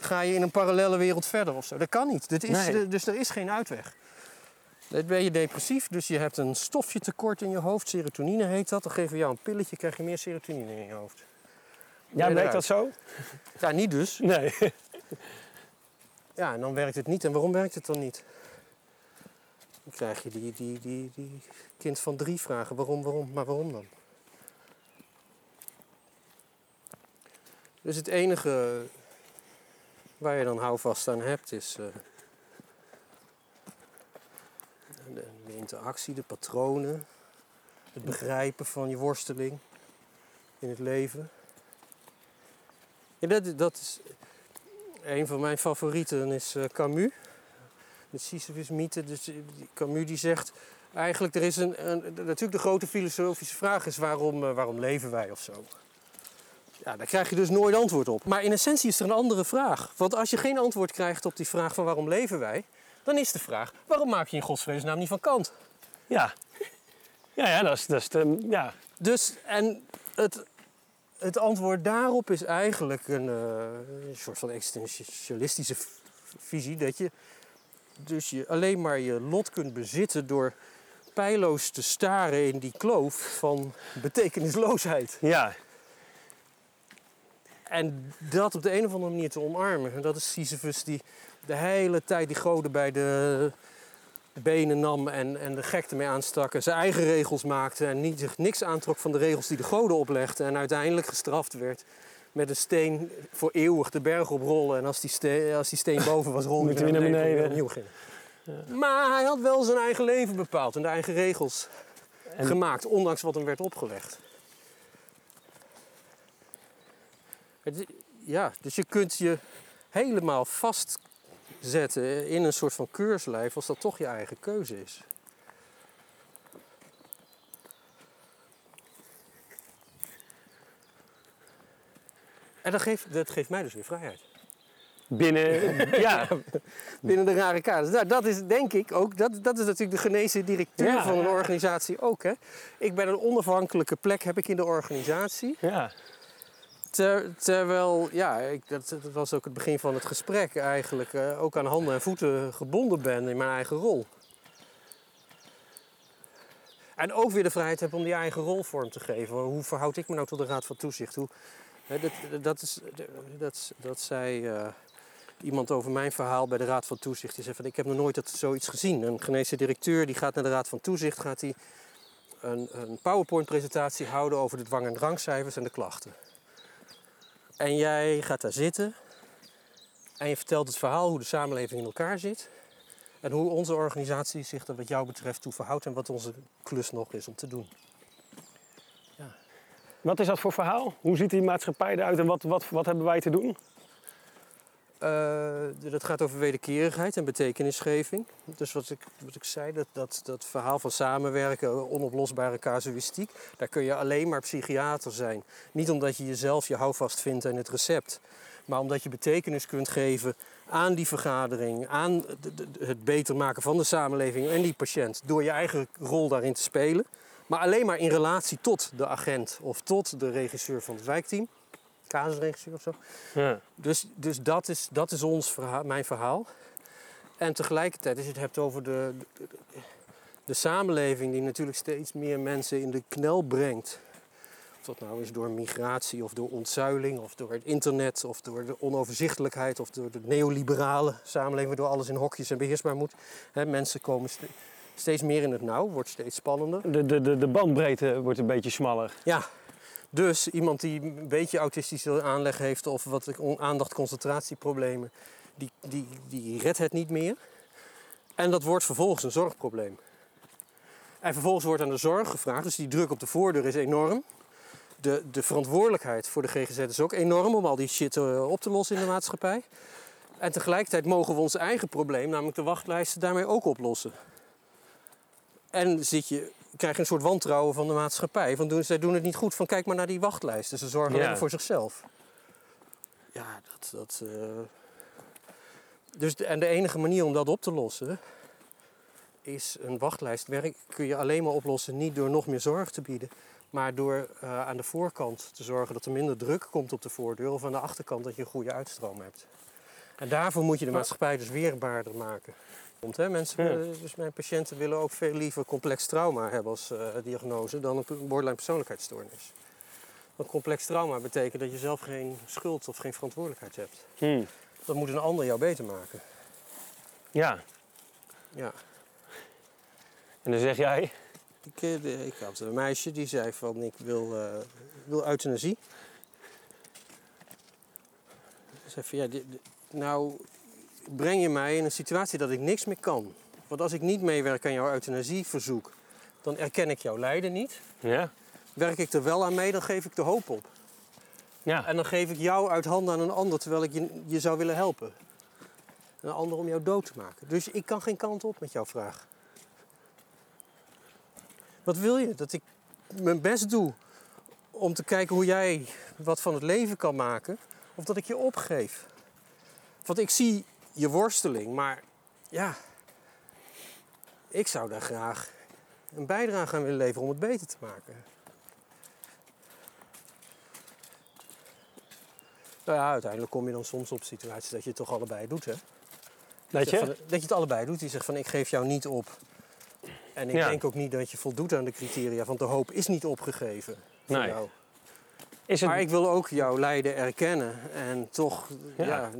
ga je in een parallele wereld verder of zo. Dat kan niet. Dit is, Nee. dus er is geen uitweg. Dan ben je depressief, dus je hebt een stofje tekort in je hoofd. Serotonine heet dat. Dan geven we jou een pilletje, krijg je meer serotonine in je hoofd. ja, werkt dat zo? Ja, niet dus. Nee. Ja, en dan werkt het niet. En waarom werkt het dan niet? Dan krijg je die, die, die, die kind van drie vragen. Waarom, waarom, maar waarom dan? Dus het enige waar je dan houvast aan hebt is eh, de, interactie, de patronen, het begrijpen van je worsteling in het leven. Ja, dat, dat is, een van mijn favorieten is eh, Camus. De Sisyphus-mythe. Dus, eh, Camus die zegt eigenlijk, er is een, natuurlijk de grote filosofische vraag is waarom, waarom leven wij of zo. Ja, daar krijg je dus nooit antwoord op. Maar in essentie is er een andere vraag. Want als je geen antwoord krijgt op die vraag van waarom leven wij, dan is de vraag: waarom maak je in godsvredesnaam niet van kant? Ja. Ja, ja, dat is, dat is de, ja. Dus, en het, het antwoord daarop is eigenlijk een, eh, een soort van existentialistische visie. Dat je dus je alleen maar je lot kunt bezitten door pijloos te staren in die kloof van betekenisloosheid. ja. En dat op de een of andere manier te omarmen. En dat is Sisyphus die de hele tijd die goden bij de benen nam en, en de gekte mee aanstak. En zijn eigen regels maakte en niet, zich niks aantrok van de regels die de goden oplegden. En uiteindelijk gestraft werd met een steen voor eeuwig de berg oprollen. En als die, steen, als die steen boven was, rolde hij naar beneden. opnieuw beginnen. Maar hij had wel zijn eigen leven bepaald en de eigen regels En- gemaakt, ondanks wat hem werd opgelegd. Het ja, dus je kunt je helemaal vastzetten in een soort van keurslijf als dat toch je eigen keuze is. En dat geeft, dat geeft mij dus weer vrijheid. Binnen, ja. Binnen de rare kaders. Nou, dat is denk ik ook, dat, dat is natuurlijk de genezen directeur Ja, van een ja. organisatie ook. Hè. Ik ben een onafhankelijke plek heb ik in de organisatie. ja. Ter- terwijl, ja, ik, dat, was ook het begin van het gesprek eigenlijk. eh, ook aan handen en voeten gebonden ben in mijn eigen rol. En ook weer de vrijheid heb om die eigen rol vorm te geven. Hoe verhoud ik me nou tot de Raad van Toezicht? Hoe, hè, dat, dat, is, dat, dat zei eh, iemand over mijn verhaal bij de Raad van Toezicht. Die zei van, ik heb nog nooit dat, zoiets gezien. Een geneesde directeur die gaat naar de Raad van Toezicht... gaat hij een, een PowerPoint-presentatie houden over de dwang- en drangcijfers en de klachten. En jij gaat daar zitten en je vertelt het verhaal hoe de samenleving in elkaar zit. En hoe onze organisatie zich er wat jou betreft toe verhoudt en wat onze klus nog is om te doen. Wat is dat voor verhaal? Hoe ziet die maatschappij eruit en wat, wat, wat hebben wij te doen? Eh, dat gaat over wederkerigheid en betekenisgeving. Dus wat ik, wat ik zei, dat, dat, dat verhaal van samenwerken, onoplosbare casuïstiek, daar kun je alleen maar psychiater zijn. Niet omdat je jezelf je houvast vindt in het recept, maar omdat je betekenis kunt geven aan die vergadering, aan het beter maken van de samenleving en die patiënt, door je eigen rol daarin te spelen. Maar alleen maar in relatie tot de agent of tot de regisseur van het wijkteam, casusregisseur of zo. Ja. Dus, dus dat is, dat is ons verhaal, mijn verhaal. En tegelijkertijd, als je het hebt over de, de, de samenleving die natuurlijk steeds meer mensen in de knel brengt. Of dat nou is door migratie of door ontzuiling of door het internet of door de onoverzichtelijkheid of door de neoliberale samenleving waardoor alles in hokjes en beheersbaar moet. Mensen komen ste- steeds meer in het nauw, wordt steeds spannender. De, de, de, de bandbreedte wordt een beetje smaller. Ja, dus iemand die een beetje autistische aanleg heeft of wat on- aandacht-concentratieproblemen, die, die, die redt het niet meer. En dat wordt vervolgens een zorgprobleem. En vervolgens wordt aan de zorg gevraagd, dus die druk op de voordeur is enorm. De, de verantwoordelijkheid voor de GGZ is ook enorm om al die shit eh, op te lossen in de maatschappij. En tegelijkertijd mogen we ons eigen probleem, namelijk de wachtlijsten, daarmee ook oplossen. En zit je, krijg je een soort wantrouwen van de maatschappij. Van doen, zij doen het niet goed, van kijk maar naar die wachtlijsten. Ze zorgen Ja. alleen voor zichzelf. Ja, dat... dat eh, Dus de, en de enige manier om dat op te lossen... is een wachtlijstwerk kun je alleen maar oplossen... niet door nog meer zorg te bieden... maar door eh, aan de voorkant te zorgen dat er minder druk komt op de voordeur... of aan de achterkant dat je een goede uitstroom hebt. En daarvoor moet je de maatschappij dus weerbaarder maken. Hè, mensen, Ja. willen- dus mijn patiënten willen ook veel liever complex trauma hebben als eh, diagnose dan een borderline persoonlijkheidsstoornis. Want complex trauma betekent dat je zelf geen schuld of geen verantwoordelijkheid hebt. Hm. Dat moet een ander jou beter maken. Ja. Ja. En dan zeg jij, Ik, eh, de- ik had een meisje die zei van ik wil, eh, wil euthanasie. Ze zei van ja, nou breng je mij in een situatie dat ik niks meer kan. Want als ik niet meewerk aan jouw euthanasieverzoek, dan erken ik jouw lijden niet. ja, Werk ik er wel aan mee, dan geef ik de hoop op. ja, En dan geef ik jou uit handen aan een ander terwijl ik je, je zou willen helpen. Een ander om jou dood te maken. Dus ik kan geen kant op met jouw vraag. Wat wil je? Dat ik mijn best doe om te kijken hoe jij wat van het leven kan maken. Of dat ik je opgeef. Want ik zie je worsteling, maar ja, ik zou daar graag een bijdrage aan willen leveren om het beter te maken. Nou ja, uiteindelijk kom je dan soms op situaties dat je het toch allebei doet, hè? Dat je? van- dat je het allebei doet. Die zegt van ik geef jou niet op. En ik Ja. denk ook niet dat je voldoet aan de criteria, want de hoop is niet opgegeven voor Nee. jou. Is het, Maar ik wil ook jouw lijden erkennen. En toch, ja.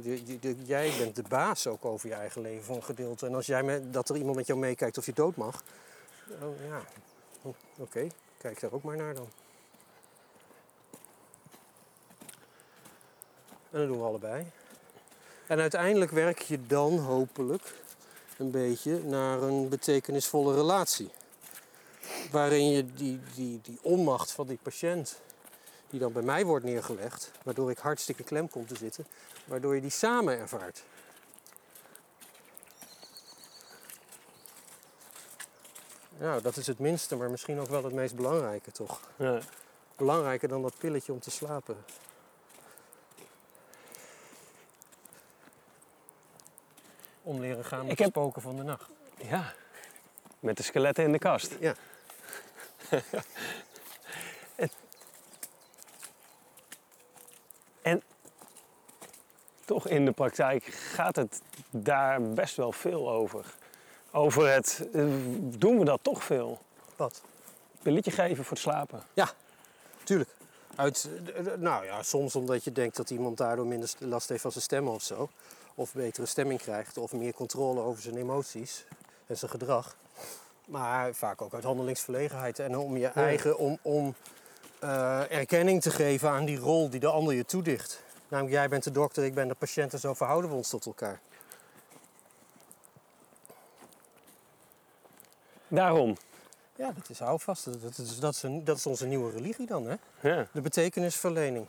Jij bent de baas ook over je eigen leven voor een gedeelte. En als jij met, dat er iemand met jou meekijkt of je dood mag, oh, ja, O- oké, kijk daar ook maar naar dan. En dat doen we allebei. En uiteindelijk werk je dan hopelijk een beetje naar een betekenisvolle relatie. Waarin je die, die, die onmacht van die patiënt, die dan bij mij wordt neergelegd, waardoor ik hartstikke klem kom te zitten, waardoor je die samen ervaart. Nou, dat is het minste, maar misschien ook wel het meest belangrijke, toch? ja. Belangrijker dan dat pilletje om te slapen. Om leren gaan met Ik de heb- spoken van de nacht. ja, met de skeletten in de kast. Ja. En toch in de praktijk gaat het daar best wel veel over. Over het, eh, doen we dat toch veel? Wat? Pilletje geven voor het slapen. Tuurlijk. Uit, eh, nou ja, soms omdat je denkt dat iemand daardoor minder st- last heeft van zijn stem of zo. Of betere stemming krijgt. Of meer controle over zijn emoties en zijn gedrag. Maar vaak ook uit handelingsverlegenheid. En om je eigen, om, om eh, erkenning te geven aan die rol die de ander je toedicht. Namelijk, jij bent de dokter, ik ben de patiënt en zo verhouden we ons tot elkaar. Daarom. Ja, dat is houvast. Dat is, dat, is een, dat is onze nieuwe religie dan, hè? Ja. De betekenisverlening.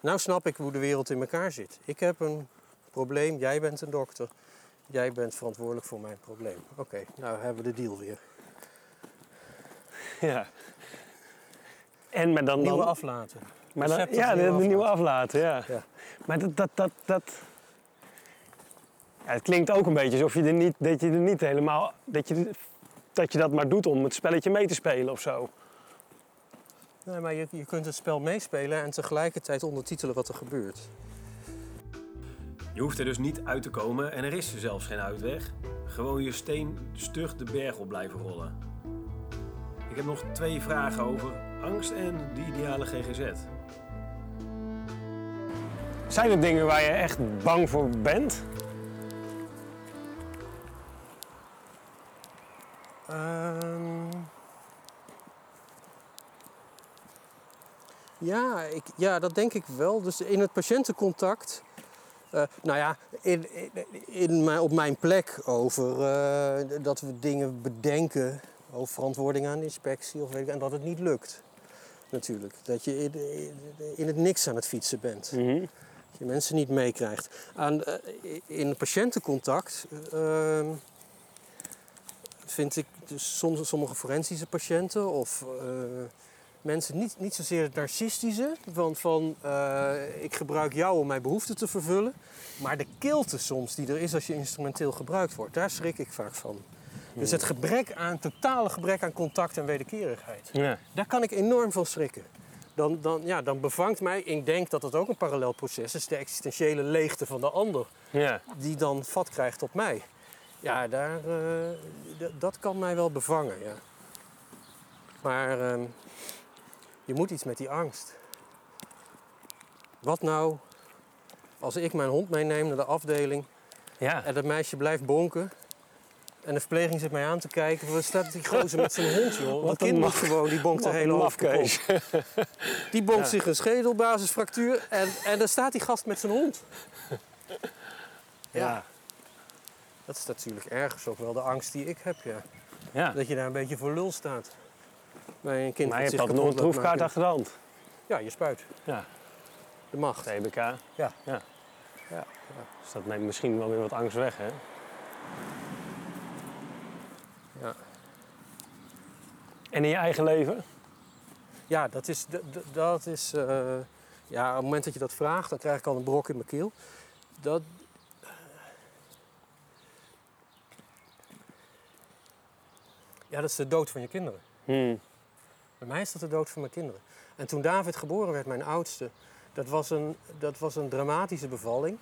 Nou snap ik hoe de wereld in elkaar zit. Ik heb een probleem, jij bent een dokter. Jij bent verantwoordelijk voor mijn probleem. Oké, nou hebben we de deal weer. ja. En maar dan, Nieuwe dan aflaten. maar dan, ja, de, nieuwe de nieuwe aflaten. aflaten, ja. Ja. Maar dat, dat, dat, dat... Ja, het klinkt ook een beetje alsof je er niet, dat je er niet helemaal, dat je, dat je dat maar doet om het spelletje mee te spelen of zo. Nee, maar je, je kunt het spel meespelen en tegelijkertijd ondertitelen wat er gebeurt. Je hoeft er dus niet uit te komen en er is zelfs geen uitweg. Gewoon je steen stug de berg op blijven rollen. Ik heb nog twee vragen over angst en de ideale GGZ. Zijn er dingen waar je echt bang voor bent? Ehm. ja, ik, ja, dat denk ik wel. Dus in het patiëntencontact. eh, nou ja, in, in, in mijn, op mijn plek over eh, dat we dingen bedenken over verantwoording aan de inspectie of weet ik, en dat het niet lukt. Natuurlijk. Dat je in, in- in het niks aan het fietsen bent. Mhm. Dat je mensen niet meekrijgt. Aan, eh, in patiëntencontact ehm, vind ik dus soms sommige forensische patiënten of eh, mensen niet, niet zozeer het narcistische, van, van eh, ik gebruik jou om mijn behoeften te vervullen, maar de kilte soms die er is als je instrumenteel gebruikt wordt, daar schrik ik vaak van. Dus het gebrek aan, totale gebrek aan contact en wederkerigheid. Ja. Daar kan ik enorm van schrikken. Dan, dan, ja, dan bevangt mij, ik denk dat het ook een parallel proces is, de existentiële leegte van de ander, Ja. die dan vat krijgt op mij. Ja, daar, eh, dat kan mij wel bevangen, ja. Maar ehm, je moet iets met die angst. Wat nou als ik mijn hond meeneem naar de afdeling Ja. en dat meisje blijft bonken en de verpleging zit mij aan te kijken. Waar staat die gozer met zijn hond, joh? Een kind maf- gewoon, die bonkt de Wat hele een hoofd. Die bonkt Ja. zich een schedelbasisfractuur en, en daar staat die gast met zijn hond. Ja. Dat is natuurlijk ergens ook wel de angst die ik heb, ja. ja. Dat je daar een beetje voor lul staat. Bij een kind Maar wat je hebt nog een troefkaart achter de hand. Ja, je spuit. Ja. De macht. TBK. Ja. ja. Ja. Dus dat neemt misschien wel weer wat angst weg, hè? En in je eigen leven? Ja, dat is. Dat is eh, ja, op het moment dat je dat vraagt, dan krijg ik al een brok in mijn keel. Dat. Ja, dat is de dood van je kinderen. Hmm. Bij mij is dat de dood van mijn kinderen. En toen David geboren werd, mijn oudste, dat was een, dat was een dramatische bevalling.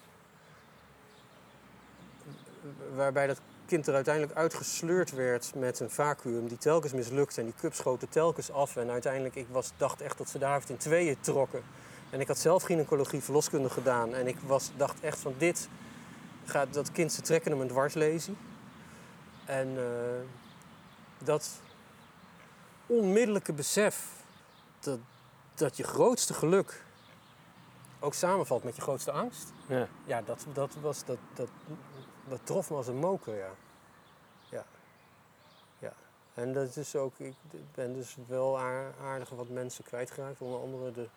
Waarbij dat kind er uiteindelijk uitgesleurd werd met een vacuüm die telkens mislukte. En die cup schoten telkens af. En uiteindelijk, ik was, dacht echt dat ze David in tweeën trokken. En ik had zelf gynaecologie verloskunde gedaan. En ik was, dacht echt van dit, gaat dat kind, ze trekken hem een dwarslesie. En eh, dat onmiddellijke besef dat, dat je grootste geluk ook samenvalt met je grootste angst. Ja. Ja, dat, dat, was, dat, dat, dat trof me als een moker, ja. Ja. ja. En dat is ook, ik ben dus wel aar- aardig wat mensen kwijtgeraakt. Onder andere de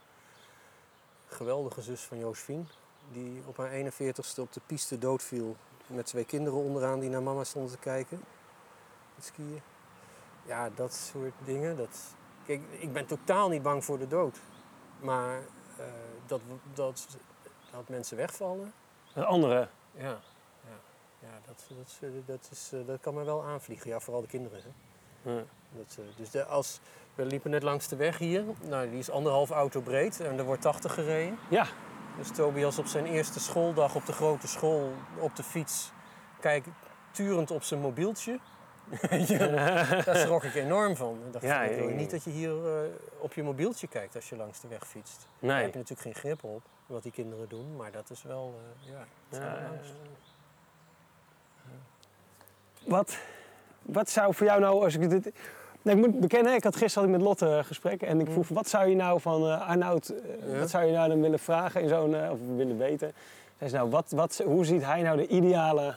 geweldige zus van Joosfien. Die op haar 41ste op de piste doodviel. Met twee kinderen onderaan die naar mama stonden te kijken. Het skiën. Ja, dat soort dingen. Dat... Kijk, ik ben totaal niet bang voor de dood. Maar eh, dat, dat, dat mensen wegvallen, Het andere. ja, ja, dat, dat, eh, dat, is, eh, dat kan me wel aanvliegen. Ja, vooral de kinderen. Hè. Ja. Dat, eh, dus de, als, we liepen net langs de weg hier. Nou, die is anderhalf auto breed en er wordt 80 gereden. Ja. Dus Tobias op zijn eerste schooldag op de grote school op de fiets, kijk, turend op zijn mobieltje. ja, daar schrok ik enorm van. Ik dacht, Ja, ik wil ja, niet dat je hier op je mobieltje kijkt als je langs de weg fietst. Daar Nee. heb je natuurlijk geen grip op, wat die kinderen doen. Maar dat is wel, ja, het is Ja, wel angst. Wat, wat zou voor jou nou, als ik dit... Nee, ik moet bekennen, ik had gisteren had ik met Lotte een gesprek en ik vroeg, wat zou je nou van eh Arnoud, eh, Ja. wat zou je nou dan willen vragen in zo'n, eh, of willen weten? Zei ze, nou, wat, wat, hoe ziet hij nou de ideale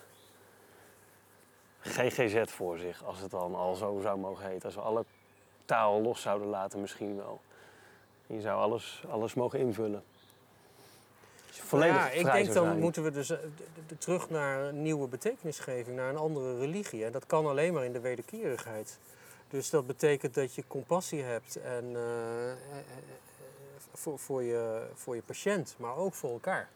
GGZ voor zich, als het dan al zo zou mogen heten? Als we alle taal los zouden laten misschien wel. Je zou alles, alles mogen invullen. Volledig ja, ik denk dan moeten we dus eh, terug naar een nieuwe betekenisgeving, naar een andere religie. En dat kan alleen maar in de wederkerigheid. Dus dat betekent dat je compassie hebt en, eh, eh, voor, voor, je, voor je patiënt, maar ook voor elkaar.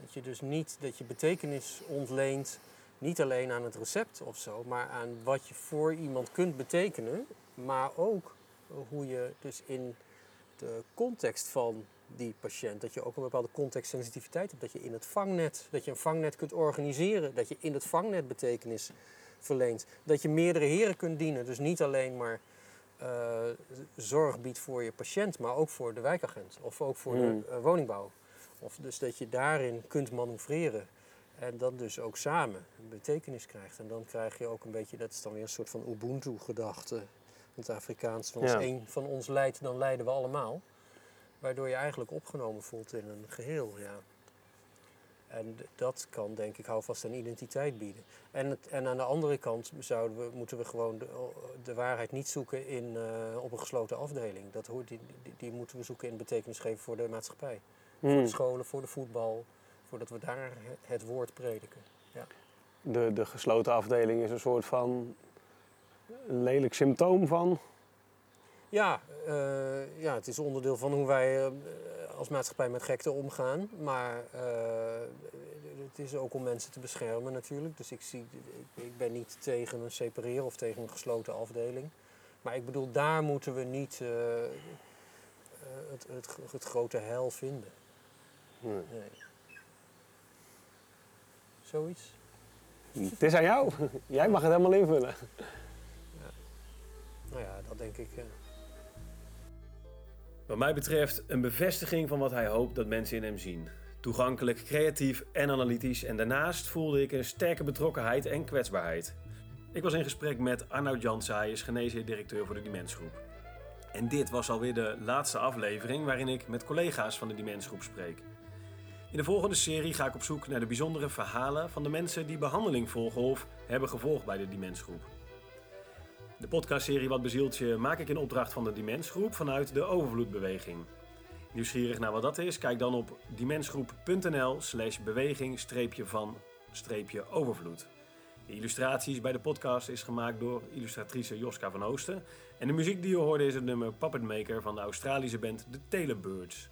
Dat je dus niet dat je betekenis ontleent, niet alleen aan het recept of zo, maar aan wat je voor iemand kunt betekenen, maar ook hoe je dus in de context van die patiënt, dat je ook een bepaalde contextsensitiviteit hebt, dat je in het vangnet, dat je een vangnet kunt organiseren, dat je in het vangnet betekenis verleent, dat je meerdere heren kunt dienen, dus niet alleen maar eh, zorg biedt voor je patiënt, maar ook voor de wijkagent of ook voor Hmm. de eh, woningbouw. Of dus dat je daarin kunt manoeuvreren en dat dus ook samen een betekenis krijgt. En dan krijg je ook een beetje, dat is dan weer een soort van Ubuntu-gedachte. Het Afrikaans, van als één van ons leidt, dan leiden we allemaal. Waardoor je eigenlijk opgenomen voelt in een geheel, ja. En dat kan, denk ik, houvast aan identiteit bieden. En, het, en aan de andere kant zouden we, moeten we gewoon de, de waarheid niet zoeken in, eh, op een gesloten afdeling. Dat hoort, die, die, die moeten we zoeken in betekenis geven voor de maatschappij. Voor Hmm. de scholen, voor de voetbal, voordat we daar he- het woord prediken. de, de gesloten afdeling is een soort van lelijk symptoom van. Ja, eh, ja, het is onderdeel van hoe wij eh, als maatschappij met gekte omgaan. Maar eh, het is ook om mensen te beschermen natuurlijk. Dus ik, zie, ik, ben niet tegen een separeren of tegen een gesloten afdeling. Maar ik bedoel, daar moeten we niet het, het, het grote heil vinden. Nee. Nee. Zoiets? Het is aan jou. Jij mag het helemaal invullen. Nou ja, dat denk ik. Wat mij betreft een bevestiging van wat hij hoopt dat mensen in hem zien. Toegankelijk, creatief en analytisch en daarnaast voelde ik een sterke betrokkenheid en kwetsbaarheid. Ik was in gesprek met Arnoud is geneesheer-directeur voor de Dimensgroep. En dit was alweer de laatste aflevering waarin ik met collega's van de Dimensgroep spreek. In de volgende serie ga ik op zoek naar de bijzondere verhalen van de mensen die behandeling volgen of hebben gevolgd bij de Dimensgroep. De podcastserie Wat bezielt je maak ik in opdracht van de Dimensgroep vanuit de Overvloedbeweging. Nieuwsgierig naar wat dat is? Kijk dan op dimensgroep.nl slash beweging van overvloed. De illustraties bij de podcast is gemaakt door illustratrice Joska van Oosten. En de muziek die je hoorde is het nummer Puppet Maker van de Australische band The Tailorbirds.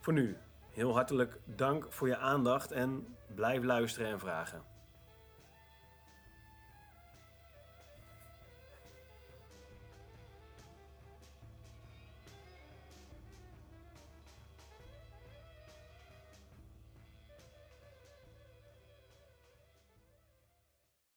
Voor nu, heel hartelijk dank voor je aandacht en blijf luisteren en vragen.